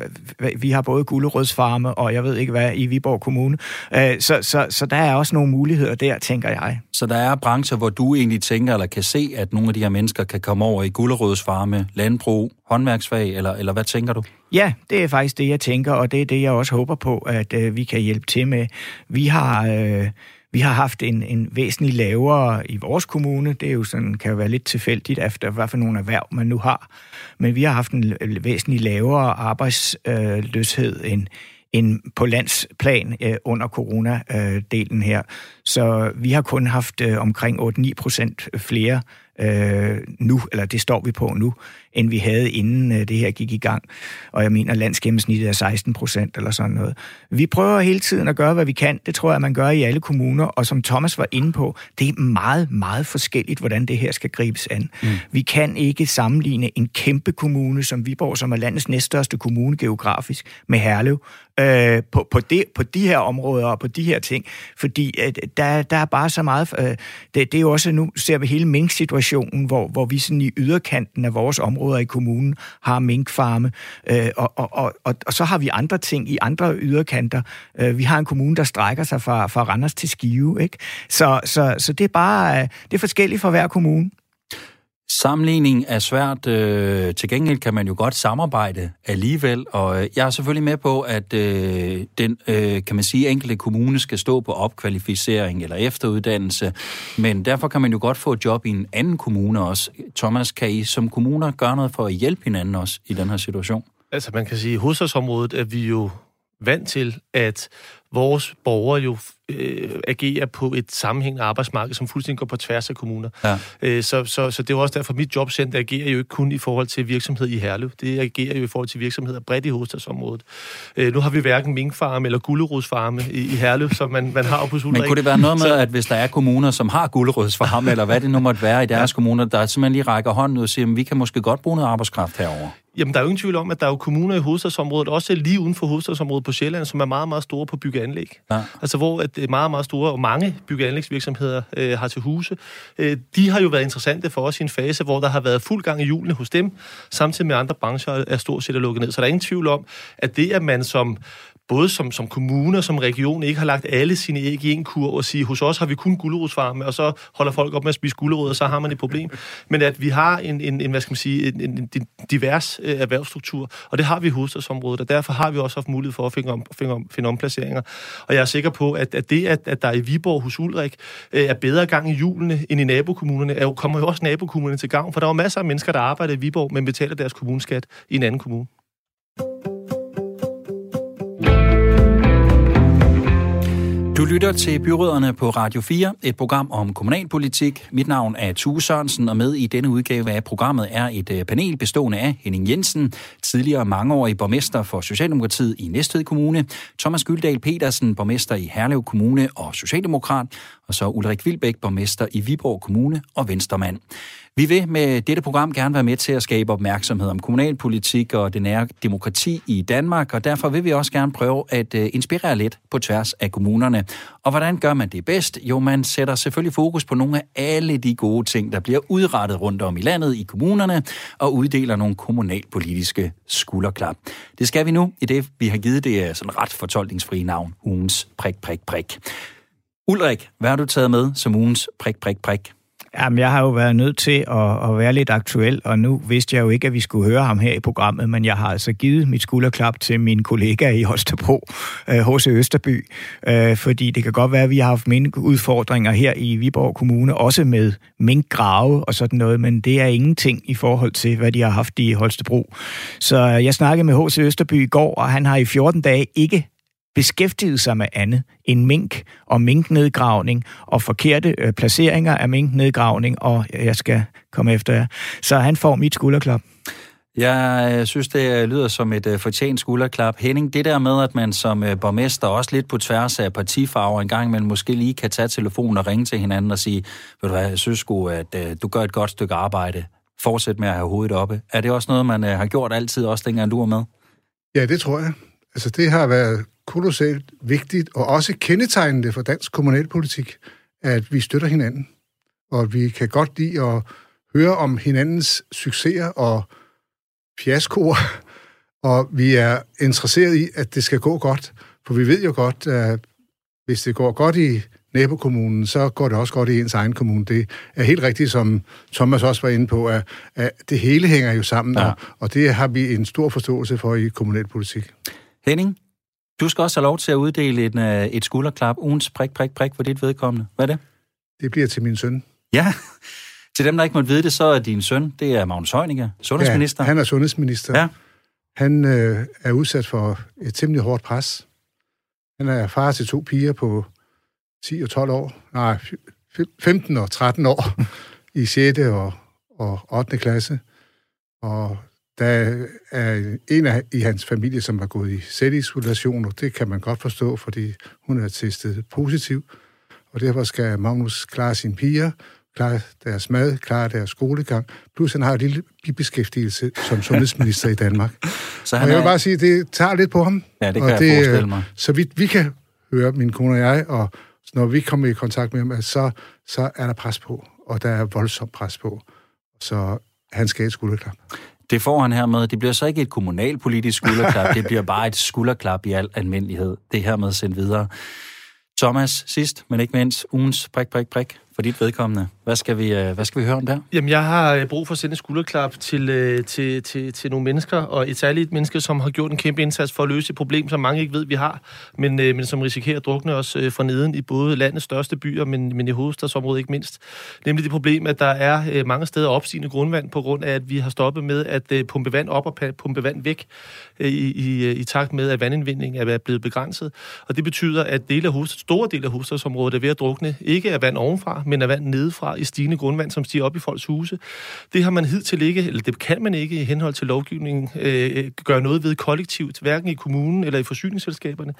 vi har både Gullerødsfarme og jeg ved ikke hvad i Viborg Kommune, øh, så, så, så der er også nogle muligheder der, tænker jeg. Så der er brancher, hvor du egentlig tænker eller kan se, at nogle af de her mennesker kan komme over i Gullerødsfarme, landbrug, håndværksfag, eller, eller hvad tænker du? Ja, det er faktisk det, jeg tænker, og det er det, jeg også håber på, at øh, vi kan hjælpe til med. Vi har... Øh, vi har haft en, en væsentlig lavere i vores kommune. Det er jo sådan, kan jo være lidt tilfældigt efter, hvad for nogle erhverv man nu har. Men vi har haft en væsentlig lavere arbejdsløshed end, end på landsplan øh, under coronadelen her. Så vi har kun haft øh, omkring 8-9 procent flere øh, nu, eller det står vi på nu, end vi havde inden øh, det her gik i gang. Og jeg mener, landsgennemsnittet er 16 procent eller sådan noget. Vi prøver hele tiden at gøre, hvad vi kan. Det tror jeg, man gør i alle kommuner. Og som Thomas var inde på, det er meget, meget forskelligt, hvordan det her skal gribes an. Mm. Vi kan ikke sammenligne en kæmpe kommune som Viborg, som er landets næststørste kommune geografisk, med Herlev, øh, på, på, det, på de her områder og på de her ting. Fordi øh, der, der er bare så meget... Øh, det, det er jo også, nu ser vi hele mink-situationen, hvor, hvor vi sådan i yderkanten af vores områder i kommunen har minkfarme, øh, og, og, og, og, og så har vi andre ting i andre yderkanter. Øh, vi har en kommune, der strækker sig fra, fra Randers til Skive, ikke? Så, så, så det er bare... Øh, det er forskelligt for hver kommune. Sammenligning er svært. Øh, til gengæld kan man jo godt samarbejde alligevel, og øh, jeg er selvfølgelig med på, at øh, den, øh, kan man sige, enkelte kommune skal stå på opkvalificering eller efteruddannelse, men derfor kan man jo godt få et job i en anden kommune også. Thomas, kan I som kommuner gøre noget for at hjælpe hinanden også i den her situation? Altså man kan sige, at hovedstadsområdet er vi jo vant til, at vores borgere jo øh, agerer på et sammenhængende arbejdsmarked, som fuldstændig går på tværs af kommuner. Ja. Øh, så, så, så det er også derfor, at mit jobcenter agerer jo ikke kun i forhold til virksomhed i Herlev. Det agerer jo i forhold til virksomheder bredt i hovedstadsområdet. Øh, nu har vi hverken minkfarme eller gulderodsfarme i, i Herlev, som man, man har på Sulrik. Men kunne det være noget med, at hvis der er kommuner, som har gulderodsfarme, (laughs) eller hvad det nu måtte være i deres ja. kommuner, der simpelthen lige rækker hånden ud og siger, at vi kan måske godt bruge noget arbejdskraft herover? Jamen, der er jo ingen tvivl om, at der er jo kommuner i hovedstadsområdet, også lige uden for hovedstadsområdet på Sjælland, som er meget, meget store på byggeanlæg. Ja. Altså, hvor at øh, meget, meget store og mange byggeanlægsvirksomheder øh, har til huse. Øh, de har jo været interessante for os i en fase, hvor der har været fuld gang i hjulene hos dem, samtidig med andre brancher er stort set lukket ned. Så der er ingen tvivl om, at det, at man som både som, som kommune og som region ikke har lagt alle sine æg i en kur og sige, hos os har vi kun gulerodsfarme, og så holder folk op med at spise gulerod, og så har man et problem. (laughs) Men at vi har en, en, en hvad skal man sige, en, en, en divers øh, erhvervsstruktur, og det har vi i hovedstadsområdet, og derfor har vi også haft mulighed for at finde, om, finde, om, finde omplaceringer. Og jeg er sikker på, at, at det, at, at der i Viborg hos Ulrik øh, er bedre gang i julene end i nabokommunerne, er jo, kommer jo også nabokommunerne til gavn, for der er masser af mennesker, der arbejder i Viborg, men betaler deres kommuneskat i en anden kommune. Du lytter til Byråderne på Radio 4, et program om kommunalpolitik. Mit navn er Tue Sørensen, og med i denne udgave af programmet er et øh, panel bestående af Henning Jensen, tidligere mangeårig borgmester for Socialdemokratiet i Næstved Kommune, Thomas Gyldal Petersen, borgmester i Herlev Kommune og Socialdemokrat, og så Ulrik Vilbæk, borgmester i Viborg Kommune og Venstremand. Vi vil med dette program gerne være med til at skabe opmærksomhed om kommunalpolitik og det nære demokrati i Danmark, og derfor vil vi også gerne prøve at øh, inspirere lidt på tværs af kommunerne. Og hvordan gør man det bedst? Jo, man sætter selvfølgelig fokus på nogle af alle de gode ting, der bliver udrettet rundt om i landet i kommunerne, og uddeler nogle kommunalpolitiske skulderklap. Det skal vi nu, i det vi har givet det øh, sådan ret fortolkningsfri navn, ugens prik, prik, prik. Ulrik, hvad har du taget med som ugens prik, prik, prik? Jamen, jeg har jo været nødt til at, at være lidt aktuel, og nu vidste jeg jo ikke, at vi skulle høre ham her i programmet, men jeg har altså givet mit skulderklap til min kollega i Holstebro, øh, H.C. Østerby, øh, fordi det kan godt være, at vi har haft mine udfordringer her i Viborg Kommune, også med minkgrave og sådan noget, men det er ingenting i forhold til, hvad de har haft i Holstebro. Så øh, jeg snakkede med H.C. Østerby i går, og han har i 14 dage ikke beskæftiget sig med andet end mink og minknedgravning og forkerte øh, placeringer af minknedgravning, og jeg skal komme efter jer. Så han får mit skulderklap. Jeg synes, det lyder som et uh, fortjent skulderklap. Henning, det der med, at man som borgmester, også lidt på tværs af partifarver, en gang men måske lige kan tage telefonen og ringe til hinanden og sige, ved du hvad, jeg synes sgu, at du gør et godt stykke arbejde. Fortsæt med at have hovedet oppe. Er det også noget, man har gjort altid, også dengang du var med? Ja, det tror jeg. Altså, det har været kolossalt vigtigt, og også kendetegnende for dansk kommunalpolitik, at vi støtter hinanden. Og vi kan godt lide at høre om hinandens succeser og fiaskoer, og vi er interesseret i, at det skal gå godt. For vi ved jo godt, at hvis det går godt i nabokommunen, så går det også godt i ens egen kommune. Det er helt rigtigt, som Thomas også var inde på, at, at det hele hænger jo sammen, ja. og, og det har vi en stor forståelse for i kommunalpolitik. Henning, du skal også have lov til at uddele et, øh, et skulderklap, ugens prik, prik, prik for dit vedkommende. Hvad er det? Det bliver til min søn. Ja, (laughs) til dem, der ikke måtte vide det, så er din søn, det er Magnus Heunicke, sundhedsminister. Ja, han er sundhedsminister. Ja. han øh, er udsat for et temmelig hårdt pres. Han er far til to piger på 10 og 12 år, nej, 15 og 13 år (laughs) i 6. og, og 8. klasse. Og der er en af i hans familie, som har gået i selvisolation, og det kan man godt forstå, fordi hun er testet positiv. Og derfor skal Magnus klare sine piger, klare deres mad, klare deres skolegang, plus han har et lille bibeskæftigelse som sundhedsminister i Danmark. (laughs) Så han og jeg vil er... bare sige, det tager lidt på ham. Ja, det kan og jeg det, forestille mig. Så vidt vi kan høre, min kone og jeg, og når vi kommer i kontakt med ham, så, så er der pres på, og der er voldsomt pres på. Så han skal et skulderklap. Det får han her med. Det bliver så ikke et kommunalpolitisk skulderklap, det bliver bare et skulderklap i al almindelighed. Det her med sendt videre. Thomas, sidst, men ikke mindst, ugens prik, prik, prik for dit vedkommende. Hvad skal vi, øh, hvad skal vi høre om der? Jamen, jeg har øh, brug for at sende skulderklap til, øh, til, til, til nogle mennesker, og et særligt menneske, som har gjort en kæmpe indsats for at løse et problem, som mange ikke ved, vi har, men, men som risikerer at drukne os fra neden i både landets største byer, men, men i hovedstadsområdet ikke mindst. Nemlig det problem, at der er mange steder opstigende grundvand, på grund af, at vi har stoppet med at pumpe vand op og pumpe vand væk i, i, i takt med, at vandindvindingen er blevet begrænset. Og det betyder, at dele af hovedstad, store dele af hovedstadsområdet er ved at drukne, ikke af vand ovenfra, men af vand nedefra i stigende grundvand, som stiger op i folks huse. Det har man hidtil ikke, eller det kan man ikke i henhold til lovgivningen, øh, gøre noget ved kollektivt, hverken i kommunen eller i forsyningsselskaberne.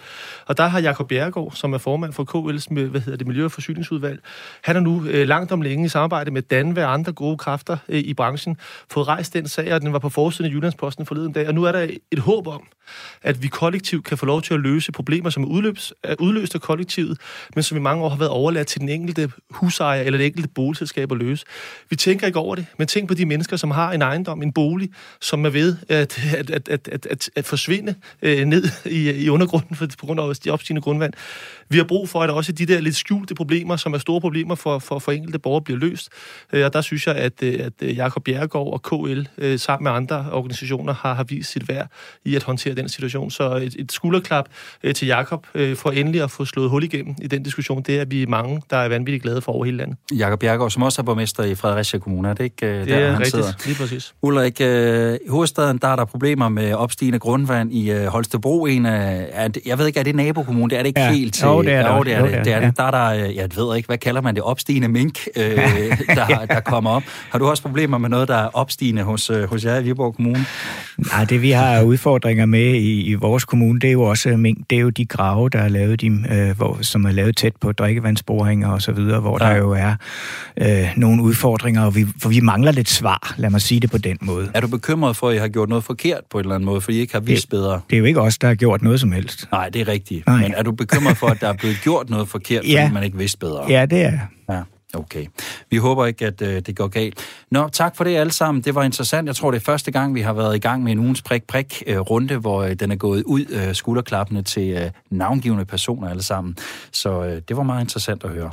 Og der har Jakob Bjergård, som er formand for KL's med, hvad hedder det, Miljø- og Forsyningsudvalg, han har nu øh, langt om længe i samarbejde med Danve og andre gode kræfter øh, i branchen fået rejst den sag, og den var på forsiden af Jyllandsposten forleden dag, og nu er der et håb om, at vi kollektivt kan få lov til at løse problemer, som er, udløbs, er udløst af kollektivet, men som i mange år har været overladt til den enkelte hus husejer eller det enkelte boligselskab at løse. Vi tænker ikke over det, men tænk på de mennesker, som har en ejendom, en bolig, som er ved at, at, at, at, at, at, at forsvinde øh, ned i, i undergrunden for, på grund af de opstigende grundvand. Vi har brug for, at også de der lidt skjulte problemer, som er store problemer for, for, for enkelte borgere, bliver løst. Øh, og der synes jeg, at, øh, at øh, Jakob Bjerregaard og KL øh, sammen med andre organisationer har, har vist sit værd i at håndtere den situation. Så et, et skulderklap øh, til Jakob øh, for endelig at få slået hul igennem i den diskussion. Det er vi mange, der er vanvittigt glade for over hele landet. Jakob Bjergård, som også er borgmester i Fredericia Kommune, er det ikke øh, det der, er han rigtigt, sidder? lige præcis. Ulrik, øh, i hovedstaden, der er der problemer med opstigende grundvand i øh, Holstebro. En af, er det, jeg ved ikke, er det nabokommune? Det er det ikke ja. helt til. Jo, det er, jo, det er, jo, det, det, det er ja. det. Der er der, øh, jeg ved ikke, hvad kalder man det, opstigende mink, øh, (laughs) der, der kommer op. Har du også problemer med noget, der er opstigende hos, øh, hos jer i Viborg Kommune? Nej, det vi har udfordringer med i, i vores kommune, det er jo også mink. Det er jo de grave, der er lavet, de, øh, hvor, som er lavet tæt på drikkevandsboringer og så videre, hvor ja. Der jo er øh, nogle udfordringer, og vi, for vi mangler lidt svar, lad mig sige det på den måde. Er du bekymret for, at I har gjort noget forkert på en eller anden måde, for I ikke har vidst det, bedre? Det er jo ikke os, der har gjort noget som helst. Nej, det er rigtigt. Nej. Men er du bekymret for, at der er blevet gjort noget forkert, fordi ja. man ikke vidste bedre? Ja, det er Ja. Okay. Vi håber ikke, at øh, det går galt. Nå, tak for det alle sammen. Det var interessant. Jeg tror, det er første gang, vi har været i gang med en ugens prik-prik-runde, øh, hvor øh, den er gået ud øh, skulderklappende til øh, navngivende personer alle sammen. Så øh, det var meget interessant at høre.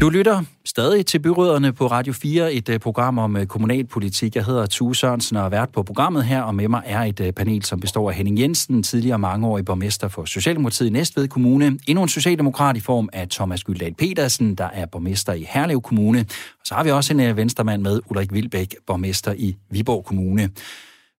Du lytter stadig til Byråderne på Radio 4, et øh, program om øh, kommunalpolitik. Jeg hedder Tue Sørensen og er vært på programmet her, og med mig er et øh, panel, som består af Henning Jensen, tidligere mangeårig borgmester for Socialdemokratiet i Næstved Kommune, endnu en socialdemokrat i form af Thomas Gyldal Petersen, der er borgmester i Herlev Kommune, og så har vi også en venstremand med, Ulrik Vilbæk, borgmester i Viborg Kommune.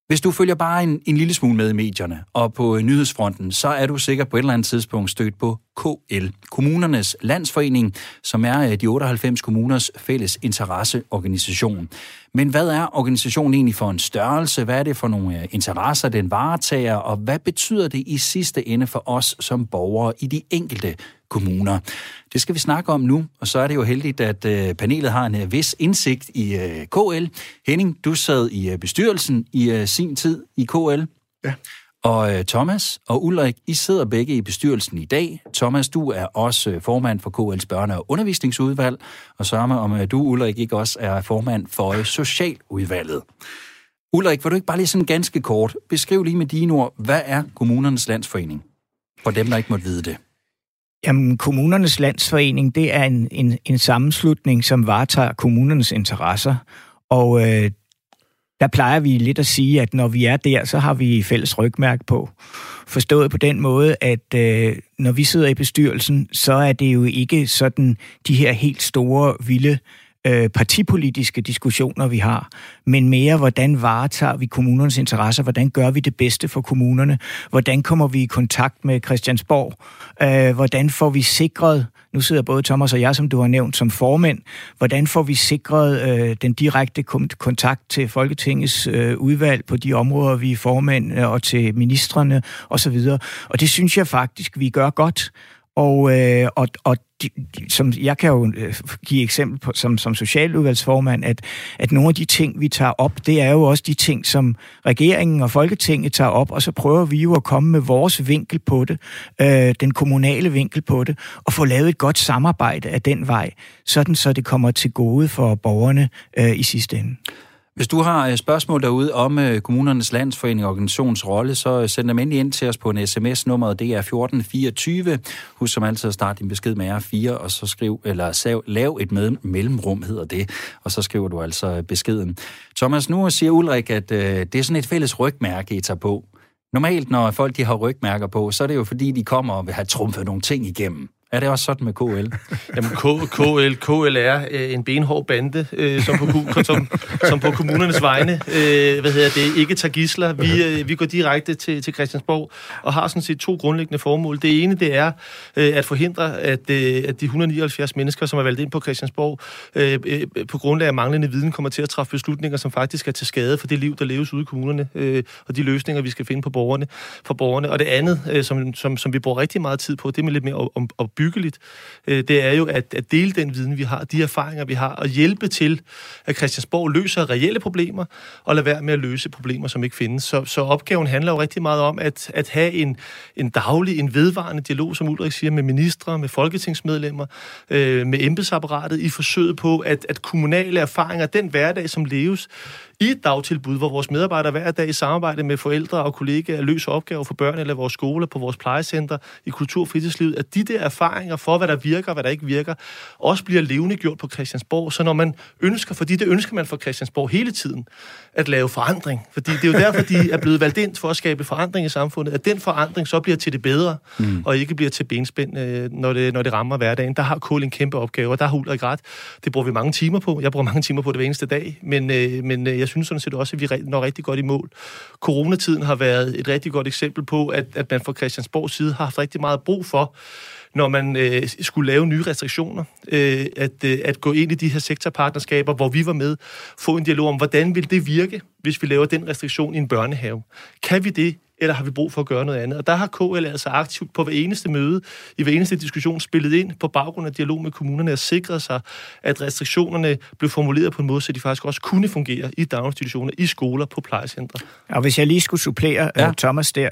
Hvis du følger bare en, en lille smule med i medierne og på øh, nyhedsfronten, så er du sikkert på et eller andet tidspunkt stødt på KL, Kommunernes Landsforening, som er øh, de 98 kommuners fælles interesseorganisation. Men hvad er organisationen egentlig for en størrelse? Hvad er det for nogle øh, interesser, den varetager? Og hvad betyder det i sidste ende for os som borgere i de enkelte kommuner? Det skal vi snakke om nu, og så er det jo heldigt, at øh, panelet har en øh, vis indsigt i KL. Henning, du sad i bestyrelsen i sin tid i KL. Ja. Og øh, Thomas og Ulrik, I sidder begge i bestyrelsen i dag. Thomas, du er også øh, formand for KL's børne- og undervisningsudvalg, og sørg om øh, du, Ulrik, ikke også er formand for øh, Socialudvalget. Ulrik, vil du ikke bare lige sådan ganske kort beskrive lige med dine ord, hvad er kommunernes landsforening? For dem, der ikke måtte vide det. Jamen, kommunernes landsforening, det er en, en, en sammenslutning, som varetager kommunernes interesser. Og øh, der plejer vi lidt at sige, at når vi er der, så har vi fælles rygmærk på. Forstået på den måde, at øh, når vi sidder i bestyrelsen, så er det jo ikke sådan de her helt store, vilde øh, partipolitiske diskussioner, vi har, men mere, hvordan varetager vi kommunernes interesser, hvordan gør vi det bedste for kommunerne, hvordan kommer vi i kontakt med Christiansborg, øh, hvordan får vi sikret, nu sidder både Thomas og jeg, som du har nævnt, som formænd, hvordan får vi sikret øh, den direkte kontakt til Folketingets øh, udvalg på de områder, vi er formænd, øh, og til ministerne osv., og det synes jeg faktisk, vi gør godt. Og, øh, og, og de, de, som jeg kan jo øh, give eksempel på, som, som socialudvalgsformand, at, at nogle af de ting, vi tager op, det er jo også de ting, som regeringen og Folketinget tager op, og så prøver vi jo at komme med vores vinkel på det, øh, den kommunale vinkel på det, og få lavet et godt samarbejde af den vej, sådan så det kommer til gode for borgerne øh, i sidste ende. Hvis du har øh, spørgsmål derude om øh, kommunernes landsforening og organisations rolle, så øh, send dem endelig ind til os på en sms. nummer det er 1424. Husk som altid at starte din besked med R4, og så skriv, eller sav, lav et med, mellemrum, hedder det, og så skriver du altså beskeden. Thomas, nu siger Ulrik, at øh, det er sådan et fælles rygmærke, I tager på. Normalt, når folk de har rygmærker på, så er det jo fordi, de kommer og vil have trumfet nogle ting igennem. Er det også sådan med KL? (laughs) Jamen, K, KL, KL er øh, en benhård bande, øh, som, på, som, som på kommunernes vegne øh, hvad hedder det, ikke tager gisler. Vi, øh, vi går direkte til, til Christiansborg og har sådan set to grundlæggende formål. Det ene, det er øh, at forhindre, at, øh, at de 179 mennesker, som er valgt ind på Christiansborg, øh, øh, på grundlag af manglende viden, kommer til at træffe beslutninger, som faktisk er til skade for det liv, der leves ude i kommunerne, øh, og de løsninger, vi skal finde på borgerne, for borgerne. Og det andet, øh, som, som, som vi bruger rigtig meget tid på, det er med lidt mere om, om opbyggeligt, øh, det er jo at, at dele den viden, vi har, de erfaringer, vi har, og hjælpe til, at Christiansborg løser reelle problemer, og lade være med at løse problemer, som ikke findes. Så, så opgaven handler jo rigtig meget om at, at have en, en daglig, en vedvarende dialog, som Ulrik siger, med ministre, med folketingsmedlemmer, øh, med embedsapparatet, i forsøget på, at, at kommunale erfaringer, den hverdag, som leves, i et dagtilbud, hvor vores medarbejdere hver dag i samarbejde med forældre og kollegaer løser opgaver for børn eller vores skole, på vores plejecenter, i kultur- og fritidslivet, at de der erfaringer for, hvad der virker og hvad der ikke virker, også bliver levende gjort på Christiansborg. Så når man ønsker, fordi det ønsker man fra Christiansborg hele tiden, at lave forandring, fordi det er jo derfor, de er blevet valgt ind for at skabe forandring i samfundet, at den forandring så bliver til det bedre, mm. og ikke bliver til benspænd, øh, når det, når det rammer hverdagen. Der har Kål en kæmpe opgave, og der har Ulrik ret. Det bruger vi mange timer på. Jeg bruger mange timer på det hver eneste dag, men, øh, men øh, jeg synes sådan set også, at vi når rigtig godt i mål. Coronatiden har været et rigtig godt eksempel på, at, at man fra Christiansborgs side har haft rigtig meget brug for, når man øh, skulle lave nye restriktioner, øh, at, øh, at gå ind i de her sektorpartnerskaber, hvor vi var med, få en dialog om, hvordan vil det virke, hvis vi laver den restriktion i en børnehave. Kan vi det eller har vi brug for at gøre noget andet? Og der har KL altså aktivt på hver eneste møde, i hver eneste diskussion, spillet ind på baggrund af dialog med kommunerne og sikret sig, at restriktionerne blev formuleret på en måde, så de faktisk også kunne fungere i daginstitutioner, i skoler, på plejecentre. Og hvis jeg lige skulle supplere ja. uh, Thomas der,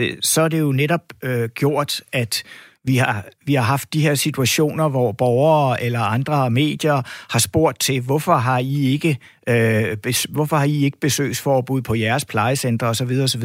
uh, så er det jo netop uh, gjort, at vi har, vi har haft de her situationer, hvor borgere eller andre medier har spurgt til, hvorfor har I ikke Øh, bes, hvorfor har I ikke besøgsforbud på jeres plejecenter osv. osv.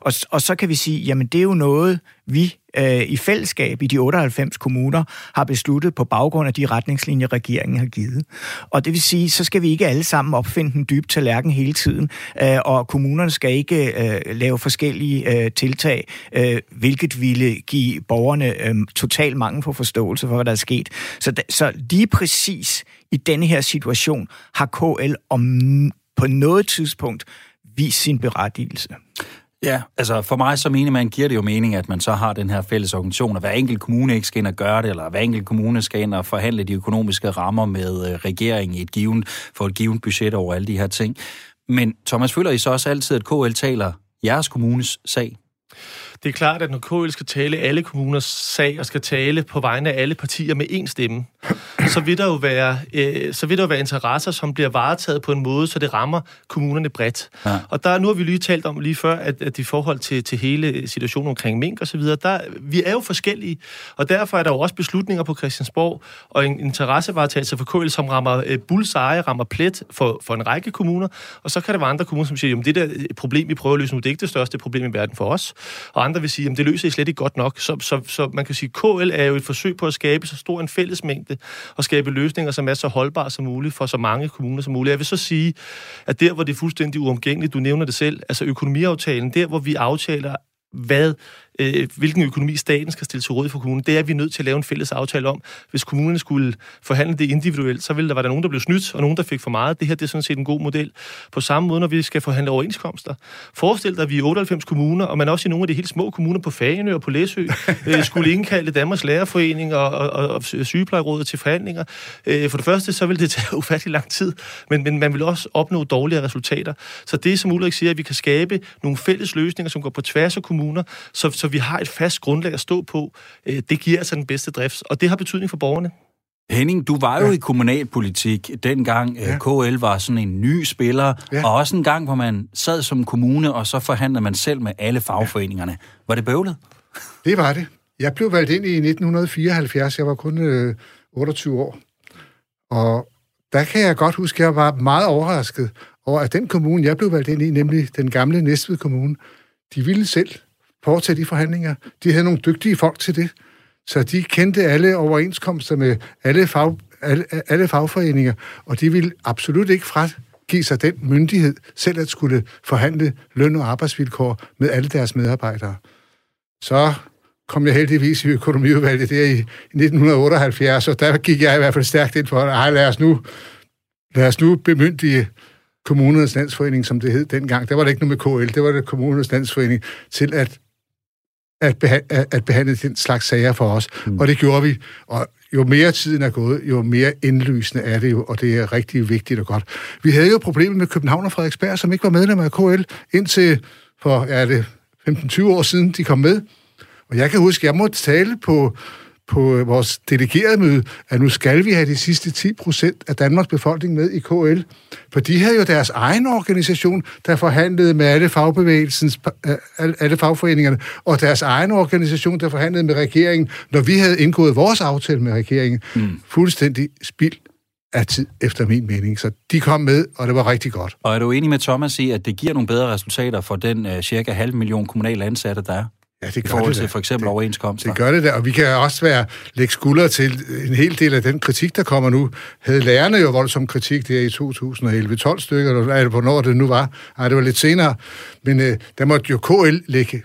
Og, og så kan vi sige, jamen det er jo noget, vi øh, i fællesskab i de 98 kommuner har besluttet på baggrund af de retningslinjer, regeringen har givet. Og det vil sige, så skal vi ikke alle sammen opfinde den dybe tallerken hele tiden, øh, og kommunerne skal ikke øh, lave forskellige øh, tiltag, øh, hvilket ville give borgerne øh, total mangel på forståelse for, hvad der er sket. Så, så lige præcis i denne her situation har KL om på noget tidspunkt vist sin berettigelse. Ja, altså for mig som man giver det jo mening, at man så har den her fælles organisation, og hver enkelt kommune ikke skal ind og gøre det, eller hver enkelt kommune skal ind og forhandle de økonomiske rammer med øh, regeringen i et givet, for et givet budget over alle de her ting. Men Thomas, føler I så også altid, at KL taler jeres kommunes sag? Det er klart, at når KL skal tale alle kommuners sag og skal tale på vegne af alle partier med én stemme, så vil der jo være, øh, så vil der jo være interesser, som bliver varetaget på en måde, så det rammer kommunerne bredt. Ja. Og der, nu har vi lige talt om lige før, at, at i forhold til, til hele situationen omkring mink og så videre, der, vi er jo forskellige, og derfor er der jo også beslutninger på Christiansborg og en interessevaretagelse for KL, som rammer øh, bullseye, rammer plet for, for en række kommuner, og så kan der være andre kommuner, som siger, at det der problem, vi prøver at løse nu, det er ikke det største problem i verden for os, og andre vil sige, at det løser I slet ikke godt nok. Så, så, så man kan sige, at KL er jo et forsøg på at skabe så stor en fællesmængde og skabe løsninger, som er så holdbare som muligt for så mange kommuner som muligt. Jeg vil så sige, at der, hvor det er fuldstændig uomgængeligt, du nævner det selv, altså økonomiaftalen, der, hvor vi aftaler hvad øh, hvilken økonomi staten skal stille til råd for kommunen. Det er vi nødt til at lave en fælles aftale om. Hvis kommunerne skulle forhandle det individuelt, så ville der være der nogen, der blev snydt, og nogen, der fik for meget. Det her det er sådan set en god model. På samme måde, når vi skal forhandle overenskomster. Forestil dig, at vi er 98 kommuner, og man også i nogle af de helt små kommuner på Fagenø og på Læsø (laughs) øh, skulle indkalde Danmarks Lærerforening og, og, og, og sygeplejerådet til forhandlinger. Øh, for det første, så vil det tage (laughs) ufattelig lang tid, men, men man vil også opnå dårligere resultater. Så det, som Ulrik siger, at vi kan skabe nogle fælles løsninger, som går på tværs af kommuner, så, så vi har et fast grundlag at stå på, øh, det giver altså den bedste drift, og det har betydning for borgerne. Henning, du var jo ja. i kommunalpolitik dengang ja. KL var sådan en ny spiller, ja. og også en gang, hvor man sad som kommune, og så forhandlede man selv med alle fagforeningerne. Ja. Var det bøvlet? Det var det. Jeg blev valgt ind i 1974. Jeg var kun øh, 28 år. Og der kan jeg godt huske, at jeg var meget overrasket over, at den kommune, jeg blev valgt ind i, nemlig den gamle Næstved Kommune, de ville selv foretage de forhandlinger. De havde nogle dygtige folk til det. Så de kendte alle overenskomster med alle, fag, alle, alle fagforeninger, og de ville absolut ikke fragive sig den myndighed selv at skulle forhandle løn og arbejdsvilkår med alle deres medarbejdere. Så kom jeg heldigvis i økonomiudvalget der i 1978, og der gik jeg i hvert fald stærkt ind for, at lad os nu, lad os nu bemyndige kommunernes landsforening, som det hed dengang. Der var det ikke noget med KL, det var det kommunernes landsforening, til at at, beha- at behandle den slags sager for os. Mm. Og det gjorde vi. Og jo mere tiden er gået, jo mere indlysende er det jo, og det er rigtig vigtigt og godt. Vi havde jo problemer med København og Frederiksberg, som ikke var medlem af KL, indtil for, er det 15-20 år siden, de kom med. Og jeg kan huske, jeg måtte tale på på øh, vores delegerede møde, at nu skal vi have de sidste 10 procent af Danmarks befolkning med i KL. For de havde jo deres egen organisation, der forhandlede med alle fagbevægelsens, øh, alle fagforeningerne, og deres egen organisation, der forhandlede med regeringen, når vi havde indgået vores aftale med regeringen. Mm. Fuldstændig spild af tid, efter min mening. Så de kom med, og det var rigtig godt. Og er du enig med Thomas i, at det giver nogle bedre resultater for den uh, cirka halv million kommunale ansatte, der er? Ja, det gør I forhold det til for eksempel overenskomster. Det gør det der, og vi kan også være lægge skuldre til en hel del af den kritik, der kommer nu. Havde lærerne jo voldsom kritik der i 2011. 12 stykker, eller hvornår det nu var. Ej, det var lidt senere. Men øh, der måtte jo KL lægge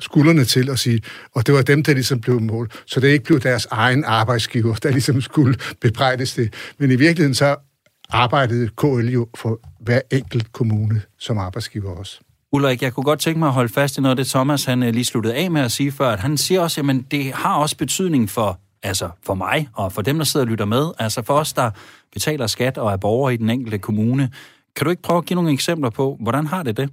skuldrene til at sige, og det var dem, der ligesom blev mål. Så det ikke blev deres egen arbejdsgiver, der ligesom skulle bebrejdes det. Men i virkeligheden så arbejdede KL jo for hver enkelt kommune som arbejdsgiver også. Ulrik, jeg kunne godt tænke mig at holde fast i noget af det, Thomas han øh, lige sluttede af med at sige før, at han siger også, at det har også betydning for, altså for mig og for dem, der sidder og lytter med, altså for os, der betaler skat og er borgere i den enkelte kommune. Kan du ikke prøve at give nogle eksempler på, hvordan har det det?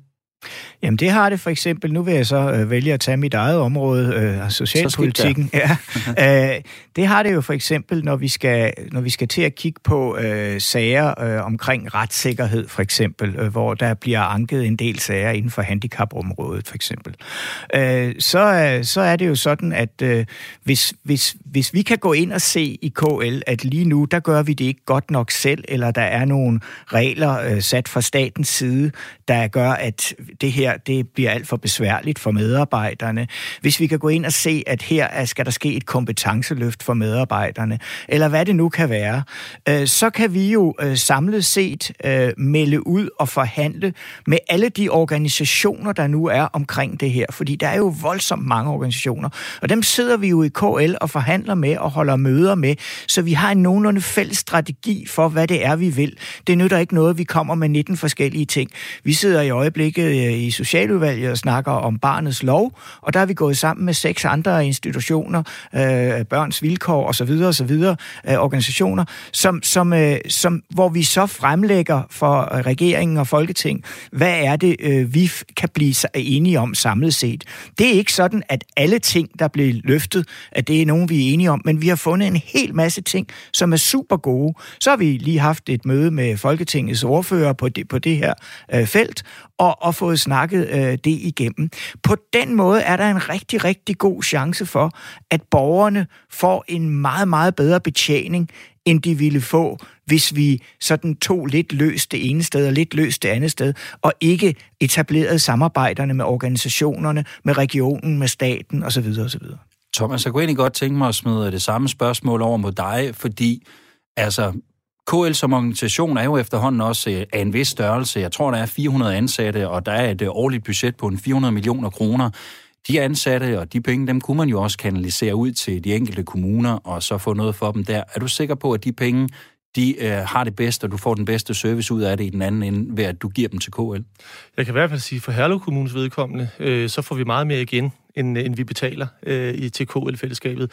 Jamen det har det for eksempel, nu vil jeg så øh, vælge at tage mit eget område, øh, socialpolitikken. Ja, (laughs) øh, det har det jo for eksempel, når vi skal, når vi skal til at kigge på øh, sager øh, omkring retssikkerhed for eksempel, øh, hvor der bliver anket en del sager inden for handicapområdet for eksempel. Øh, så, øh, så er det jo sådan, at øh, hvis, hvis, hvis vi kan gå ind og se i KL, at lige nu, der gør vi det ikke godt nok selv, eller der er nogle regler øh, sat fra statens side, der gør, at det her det bliver alt for besværligt for medarbejderne. Hvis vi kan gå ind og se, at her skal der ske et kompetenceløft for medarbejderne, eller hvad det nu kan være, øh, så kan vi jo øh, samlet set øh, melde ud og forhandle med alle de organisationer, der nu er omkring det her. Fordi der er jo voldsomt mange organisationer, og dem sidder vi jo i KL og forhandler med og holder møder med, så vi har en nogenlunde fælles strategi for, hvad det er, vi vil. Det nytter ikke noget, vi kommer med 19 forskellige ting. Vi sidder i øjeblikket øh, i Socialudvalget og snakker om barnets lov, og der er vi gået sammen med seks andre institutioner, øh, børns vilkår osv. osv. Øh, organisationer, som, som, øh, som, hvor vi så fremlægger for øh, regeringen og Folketing, hvad er det, øh, vi kan blive enige om samlet set. Det er ikke sådan, at alle ting, der bliver løftet, at det er nogen, vi er enige om, men vi har fundet en hel masse ting, som er super gode. Så har vi lige haft et møde med Folketingets ordfører på det, på det her øh, felt, og, og fået snakket øh, det igennem. På den måde er der en rigtig, rigtig god chance for, at borgerne får en meget, meget bedre betjening, end de ville få, hvis vi sådan tog lidt løst det ene sted og lidt løst det andet sted, og ikke etablerede samarbejderne med organisationerne, med regionen, med staten osv. osv. Thomas, jeg kunne egentlig godt tænke mig at smide øh, det samme spørgsmål over mod dig, fordi altså, KL som organisation er jo efterhånden også øh, af en vis størrelse. Jeg tror, der er 400 ansatte, og der er et øh, årligt budget på en 400 millioner kroner. de ansatte og de penge, dem kunne man jo også kanalisere ud til de enkelte kommuner og så få noget for dem der. Er du sikker på, at de penge, de øh, har det bedste, og du får den bedste service ud af det i den anden ende, ved at du giver dem til KL? Jeg kan i hvert fald sige, for Herlev Kommunes vedkommende, øh, så får vi meget mere igen end, end vi betaler øh, i til KL-fællesskabet.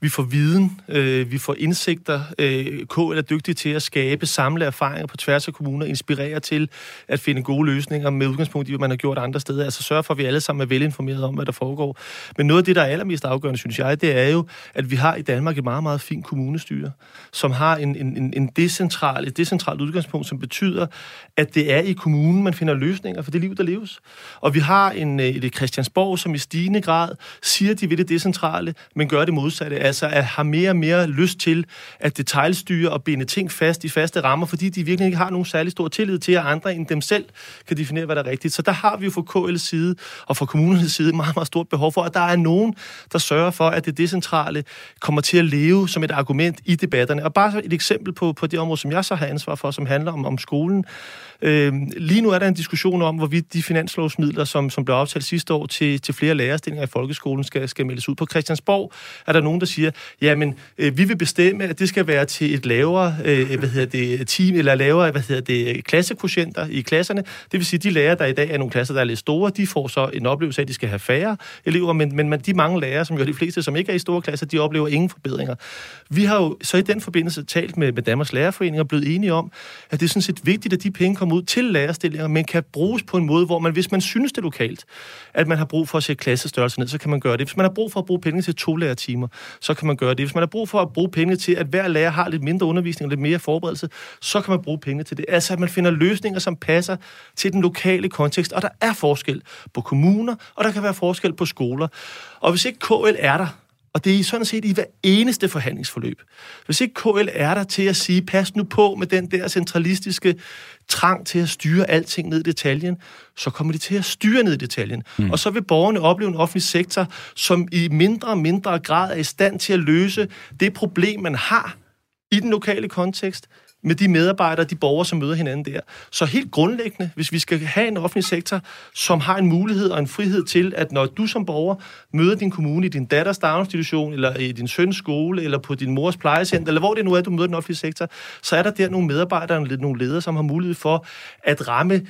Vi får viden, øh, vi får indsigter. Øh, KL er dygtig til at skabe, samle erfaringer på tværs af kommuner, inspirere til at finde gode løsninger med udgangspunkt i, hvad man har gjort andre steder. Altså sørge for, at vi alle sammen er velinformerede om, hvad der foregår. Men noget af det, der er allermest afgørende, synes jeg, det er jo, at vi har i Danmark et meget, meget fint kommunestyre, som har en, en, en decentral, et decentralt udgangspunkt, som betyder, at det er i kommunen, man finder løsninger for det liv, der leves. Og vi har en, øh, et Christiansborg, som i stigende grad siger, de vil det decentrale, men gør det modsatte. Altså at har mere og mere lyst til at detaljstyre og binde ting fast i faste rammer, fordi de virkelig ikke har nogen særlig stor tillid til, at andre end dem selv kan definere, hvad der er rigtigt. Så der har vi jo fra KL's side og fra kommunernes side meget, meget stort behov for, at der er nogen, der sørger for, at det decentrale kommer til at leve som et argument i debatterne. Og bare et eksempel på, på det område, som jeg så har ansvar for, som handler om, om skolen. Øh, lige nu er der en diskussion om, hvorvidt de finanslovsmidler, som, som blev aftalt sidste år til, til flere lærerstillinger i folkeskolen, skal, skal meldes ud. På Christiansborg er der nogen, der siger, jamen, øh, vi vil bestemme, at det skal være til et lavere, øh, hvad hedder det, team, eller lavere, hvad hedder det, klassekvotienter i klasserne. Det vil sige, at de lærere, der i dag er nogle klasser, der er lidt store, de får så en oplevelse af, at de skal have færre elever, men, men de mange lærere, som jo de fleste, som ikke er i store klasser, de oplever ingen forbedringer. Vi har jo så i den forbindelse talt med, med Danmarks Lærerforening og blevet enige om, at det er sådan set vigtigt, at de penge kommer ud til lærerstillinger, men kan bruges på en måde, hvor man, hvis man synes det lokalt, at man har brug for at sætte klassestørrelsen ned, så kan man gøre det. Hvis man har brug for at bruge penge til to lærertimer, så kan man gøre det. Hvis man har brug for at bruge penge til, at hver lærer har lidt mindre undervisning og lidt mere forberedelse, så kan man bruge penge til det. Altså, at man finder løsninger, som passer til den lokale kontekst. Og der er forskel på kommuner, og der kan være forskel på skoler. Og hvis ikke KL er der, og det er sådan set i hver eneste forhandlingsforløb. Hvis ikke KL er der til at sige, pas nu på med den der centralistiske trang til at styre alting ned i detaljen, så kommer de til at styre ned i detaljen. Mm. Og så vil borgerne opleve en offentlig sektor, som i mindre og mindre grad er i stand til at løse det problem, man har i den lokale kontekst, med de medarbejdere, de borgere, som møder hinanden der. Så helt grundlæggende, hvis vi skal have en offentlig sektor, som har en mulighed og en frihed til, at når du som borger møder din kommune i din datters daginstitution, eller i din søns skole, eller på din mors plejecenter, eller hvor det nu er, du møder den offentlige sektor, så er der der nogle medarbejdere, nogle ledere, som har mulighed for at ramme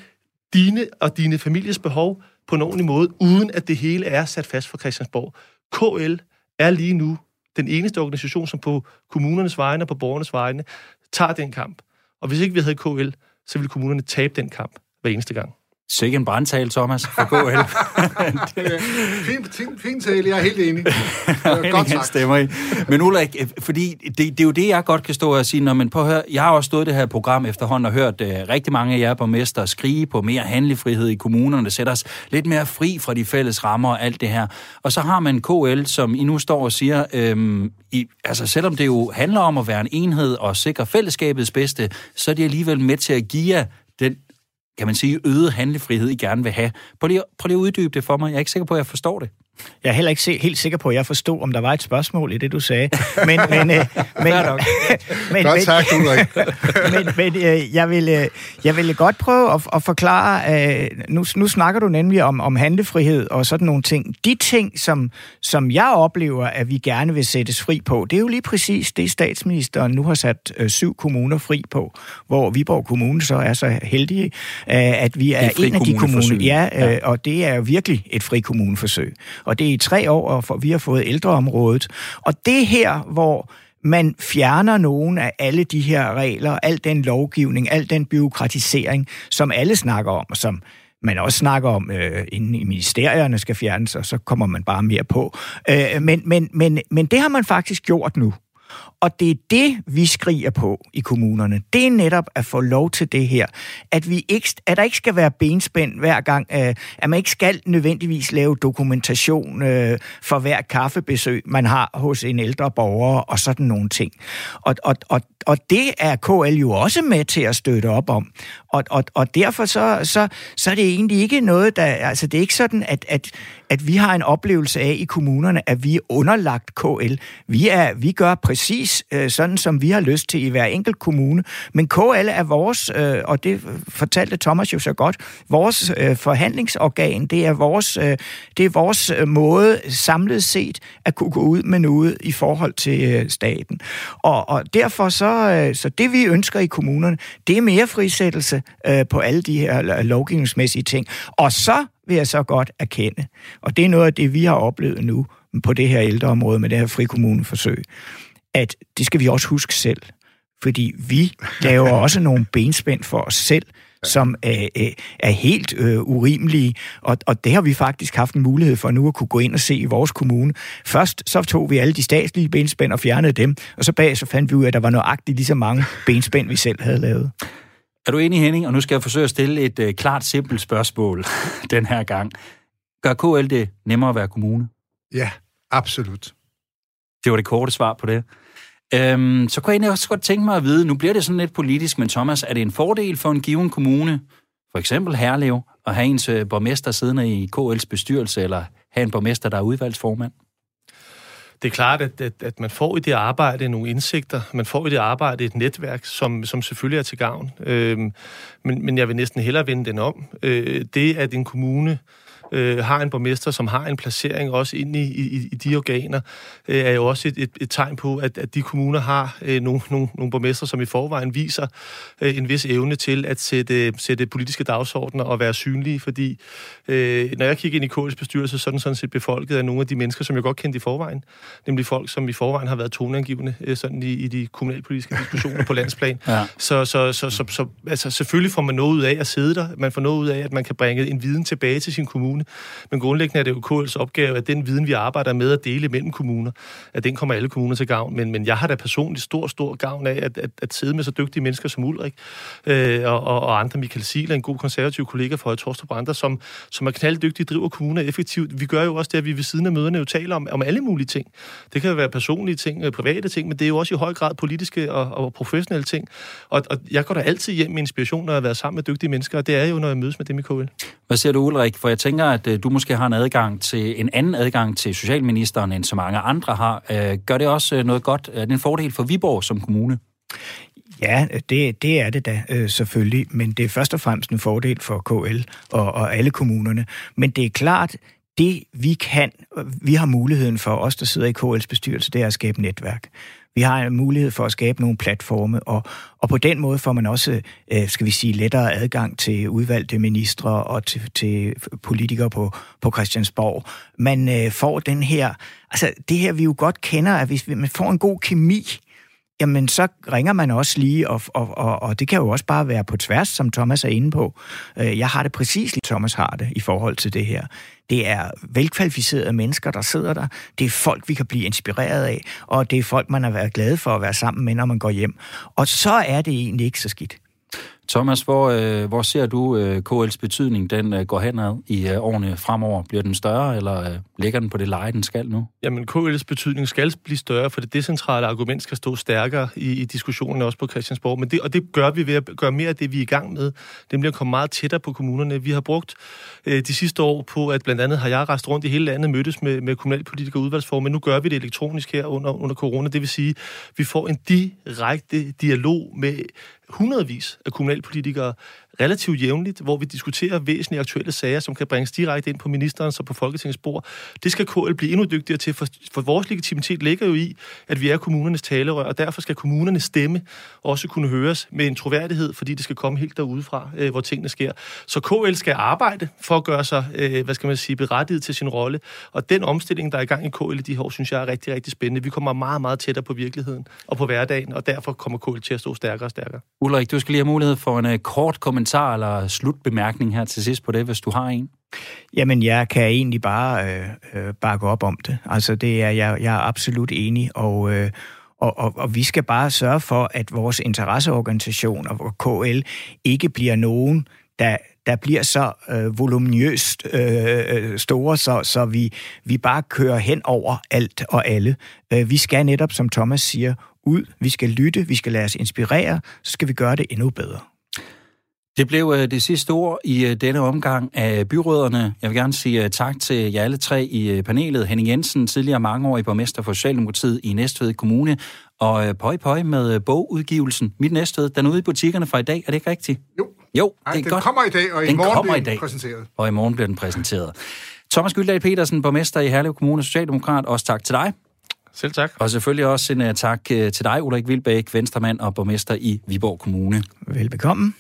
dine og dine families behov på en ordentlig måde, uden at det hele er sat fast for Christiansborg. KL er lige nu den eneste organisation, som på kommunernes vegne og på borgernes vegne tager den kamp. Og hvis ikke vi havde KL, så ville kommunerne tabe den kamp hver eneste gang. Sikke en brandtal, Thomas, for KL. (laughs) (laughs) fint, fint, fint tale, jeg er helt enig. (laughs) Godt sagt. Stemmer I. Men Ulrik, fordi det, det er jo det, jeg godt kan stå og sige, når man på at høre, jeg har også stået det her program efterhånden og hørt uh, rigtig mange af jer borgmester skrige på mere handlefrihed i kommunerne, sætter os lidt mere fri fra de fælles rammer og alt det her. Og så har man KL, som I nu står og siger, øhm, i, altså selvom det jo handler om at være en enhed og sikre fællesskabets bedste, så er det alligevel med til at give jer den kan man sige, øget handlefrihed, I gerne vil have. Prøv lige, prøv lige at uddybe det for mig. Jeg er ikke sikker på, at jeg forstår det. Jeg er heller ikke se, helt sikker på, at jeg forstod, om der var et spørgsmål i det, du sagde. Men, (laughs) men, øh, men, (laughs) men, godt sagt, (laughs) men, men øh, jeg, vil, øh, jeg vil godt prøve at, at forklare, øh, nu, nu snakker du nemlig om, om handlefrihed og sådan nogle ting. De ting, som, som jeg oplever, at vi gerne vil sættes fri på, det er jo lige præcis det, statsministeren nu har sat øh, syv kommuner fri på, hvor Viborg Kommune så er så heldige, øh, at vi er en af de kommuner. Ja, øh, ja, og det er jo virkelig et frikommuneforsøg og det er i tre år, og vi har fået ældreområdet. Og det her, hvor man fjerner nogen af alle de her regler, al den lovgivning, al den byråkratisering, som alle snakker om, og som man også snakker om, øh, inden i ministerierne skal fjernes, og så kommer man bare mere på. Øh, men, men, men, men det har man faktisk gjort nu. Og det er det, vi skriger på i kommunerne. Det er netop at få lov til det her. At, vi ikke, at der ikke skal være benspænd hver gang. Øh, at man ikke skal nødvendigvis lave dokumentation øh, for hver kaffebesøg, man har hos en ældre borger og sådan nogle ting. Og, og, og, og det er KL jo også med til at støtte op om. Og, og, og derfor så, så, så er det egentlig ikke noget, der... Altså, det er ikke sådan, at, at, at vi har en oplevelse af i kommunerne, at vi er underlagt KL. Vi, er, vi gør præcis øh, sådan, som vi har lyst til i hver enkelt kommune. Men KL er vores, øh, og det fortalte Thomas jo så godt, vores øh, forhandlingsorgan. Det er vores, øh, det er vores øh, måde samlet set at kunne gå ud med noget i forhold til øh, staten. Og, og derfor så, øh, så det vi ønsker i kommunerne, det er mere frisættelse øh, på alle de her lovgivningsmæssige ting. Og så vil jeg så godt erkende, og det er noget af det, vi har oplevet nu på det her ældreområde med det her frikommuneforsøg, at det skal vi også huske selv. Fordi vi laver (laughs) også nogle benspænd for os selv, som er, er helt øh, urimelige, og, og det har vi faktisk haft en mulighed for nu at kunne gå ind og se i vores kommune. Først så tog vi alle de statslige benspænd og fjernede dem, og så bag så fandt vi ud af, at der var nøjagtigt lige så mange benspænd, vi selv havde lavet. Er du enig, Henning? Og nu skal jeg forsøge at stille et øh, klart, simpelt spørgsmål (laughs) den her gang. Gør KL det nemmere at være kommune? Ja, absolut. Det var det korte svar på det. Øhm, så kunne jeg egentlig også godt tænke mig at vide, nu bliver det sådan lidt politisk, men Thomas, er det en fordel for en given kommune, for eksempel Herlev, at have ens øh, borgmester siddende i KL's bestyrelse, eller have en borgmester, der er udvalgsformand? Det er klart, at, at, at man får i det arbejde nogle indsigter, man får i det arbejde et netværk, som, som selvfølgelig er til gavn. Øhm, men, men jeg vil næsten hellere vende den om. Øh, det, at en kommune øh, har en borgmester, som har en placering også inde i, i, i de organer, øh, er jo også et, et, et tegn på, at, at de kommuner har øh, nogle, nogle, nogle borgmester, som i forvejen viser øh, en vis evne til at sætte, sætte politiske dagsordner og være synlige, fordi øh, når jeg kigger ind i KL's bestyrelse, så er den sådan set befolket af nogle af de mennesker, som jeg godt kendte i forvejen, nemlig folk, som i forvejen har været toneangivende øh, sådan i, i de kommunalpolitiske diskussioner på (laughs) landsplan. Ja. Så, så, så, så, så altså, selvfølgelig får man noget ud af at sidde der, man får noget ud af, at man kan bringe en viden tilbage til sin kommune, kommune. Men grundlæggende er det jo KL's opgave, at den viden, vi arbejder med at dele mellem kommuner, at den kommer alle kommuner til gavn. Men, men jeg har da personligt stor, stor gavn af at, at, at sidde med så dygtige mennesker som Ulrik øh, og, og, og andre. Michael Siel en god konservativ kollega fra Torstrup og andre, som, som er knalddygtige, driver kommuner effektivt. Vi gør jo også det, at vi ved siden af møderne jo taler om, om alle mulige ting. Det kan være personlige ting, øh, private ting, men det er jo også i høj grad politiske og, og professionelle ting. Og, og jeg går da altid hjem med inspiration, når jeg har været sammen med dygtige mennesker, og det er jo, når jeg mødes med dem i KL. Hvad siger du, Ulrik? For jeg tænker, at øh, du måske har en adgang til en anden adgang til socialministeren, end så mange andre har. Øh, gør det også øh, noget godt? Er det en fordel for Viborg som kommune? Ja, det, det er det da øh, selvfølgelig, men det er først og fremmest en fordel for KL og, og alle kommunerne. Men det er klart, det vi kan, vi har muligheden for os, der sidder i KL's bestyrelse, det er at skabe netværk. Vi har en mulighed for at skabe nogle platforme, og, og på den måde får man også, øh, skal vi sige, lettere adgang til udvalgte ministre og til, til politikere på, på Christiansborg. Man øh, får den her, altså det her vi jo godt kender, at hvis man får en god kemi, jamen så ringer man også lige, og, og, og, og det kan jo også bare være på tværs, som Thomas er inde på. Øh, jeg har det præcis, som Thomas har det i forhold til det her. Det er velkvalificerede mennesker, der sidder der. Det er folk, vi kan blive inspireret af, og det er folk, man har været glad for at være sammen med, når man går hjem. Og så er det egentlig ikke så skidt. Thomas, hvor, øh, hvor ser du øh, KL's betydning, den øh, går henad i øh, årene fremover? Bliver den større, eller øh, ligger den på det leje, den skal nu? Jamen, KL's betydning skal blive større, for det decentrale argument skal stå stærkere i, i diskussionen også på Christiansborg. Men det, og det gør vi ved at gøre mere af det, vi er i gang med, Det bliver komme meget tættere på kommunerne. Vi har brugt øh, de sidste år på, at blandt andet har jeg rejst rundt i hele landet, mødtes med, med kommunalpolitikere og udvalgsform, men nu gør vi det elektronisk her under, under corona. Det vil sige, vi får en direkte dialog med hundredvis af kommunalpolitikere relativt jævnligt, hvor vi diskuterer væsentlige aktuelle sager, som kan bringes direkte ind på ministerens og på Folketingets bord. Det skal KL blive endnu dygtigere til, for, for vores legitimitet ligger jo i, at vi er kommunernes talerør, og derfor skal kommunernes stemme også kunne høres med en troværdighed, fordi det skal komme helt derudefra, øh, hvor tingene sker. Så KL skal arbejde for at gøre sig, øh, hvad skal man sige, berettiget til sin rolle, og den omstilling, der er i gang i KL i de år, synes jeg er rigtig, rigtig spændende. Vi kommer meget, meget tættere på virkeligheden og på hverdagen, og derfor kommer KL til at stå stærkere og stærkere. Ulrik, du skal lige have mulighed for en uh, kort kommentar eller slutbemærkning her til sidst på det, hvis du har en. Jamen, jeg kan egentlig bare øh, øh bakke op om det. Altså, det er, jeg, jeg er absolut enig, og, øh, og, og, og vi skal bare sørge for, at vores interesseorganisation og KL ikke bliver nogen, der, der bliver så øh, voluminøst øh, øh store, så, så vi, vi bare kører hen over alt og alle. Øh, vi skal netop, som Thomas siger, ud, vi skal lytte, vi skal lade os inspirere, så skal vi gøre det endnu bedre. Det blev øh, det sidste ord i øh, denne omgang af byråderne. Jeg vil gerne sige øh, tak til jer alle tre i panelet. Henning Jensen, tidligere mangeårig borgmester for Socialdemokratiet i Næstved Kommune, og Pøj Pøj med bogudgivelsen Mit Næstved. Den er ude i butikkerne fra i dag, er det ikke rigtigt? Jo. Jo, Ej, det er den godt. kommer i dag, og i den morgen bliver i dag, den præsenteret. Og i morgen bliver den præsenteret. Thomas Gyldal Petersen, borgmester i Herlev Kommune, Socialdemokrat. Også tak til dig. Selv tak. Og selvfølgelig også en uh, tak uh, til dig, Ulrik Vilbæk, venstremand og borgmester i Viborg Kommune. Velbekomme.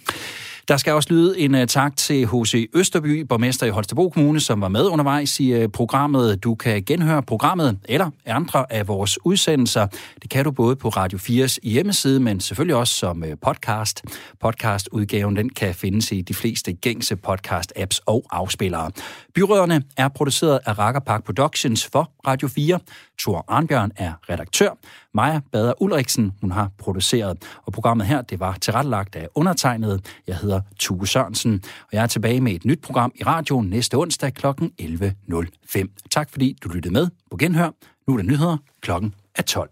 Der skal også lyde en uh, tak til H.C. Østerby, borgmester i Holstebro Kommune, som var med undervejs i uh, programmet. Du kan genhøre programmet eller andre af vores udsendelser. Det kan du både på Radio 4's hjemmeside, men selvfølgelig også som uh, podcast. Podcastudgaven den kan findes i de fleste gængse podcast-apps og afspillere. Byråderne er produceret af Rakkerpark Productions for Radio 4. Thor Arnbjørn er redaktør. Maja Bader Ulriksen, hun har produceret. Og programmet her, det var tilrettelagt af undertegnet. Jeg hedder Tue Sørensen, og jeg er tilbage med et nyt program i radioen næste onsdag kl. 11.05. Tak fordi du lyttede med på Genhør. Nu er der nyheder klokken er 12.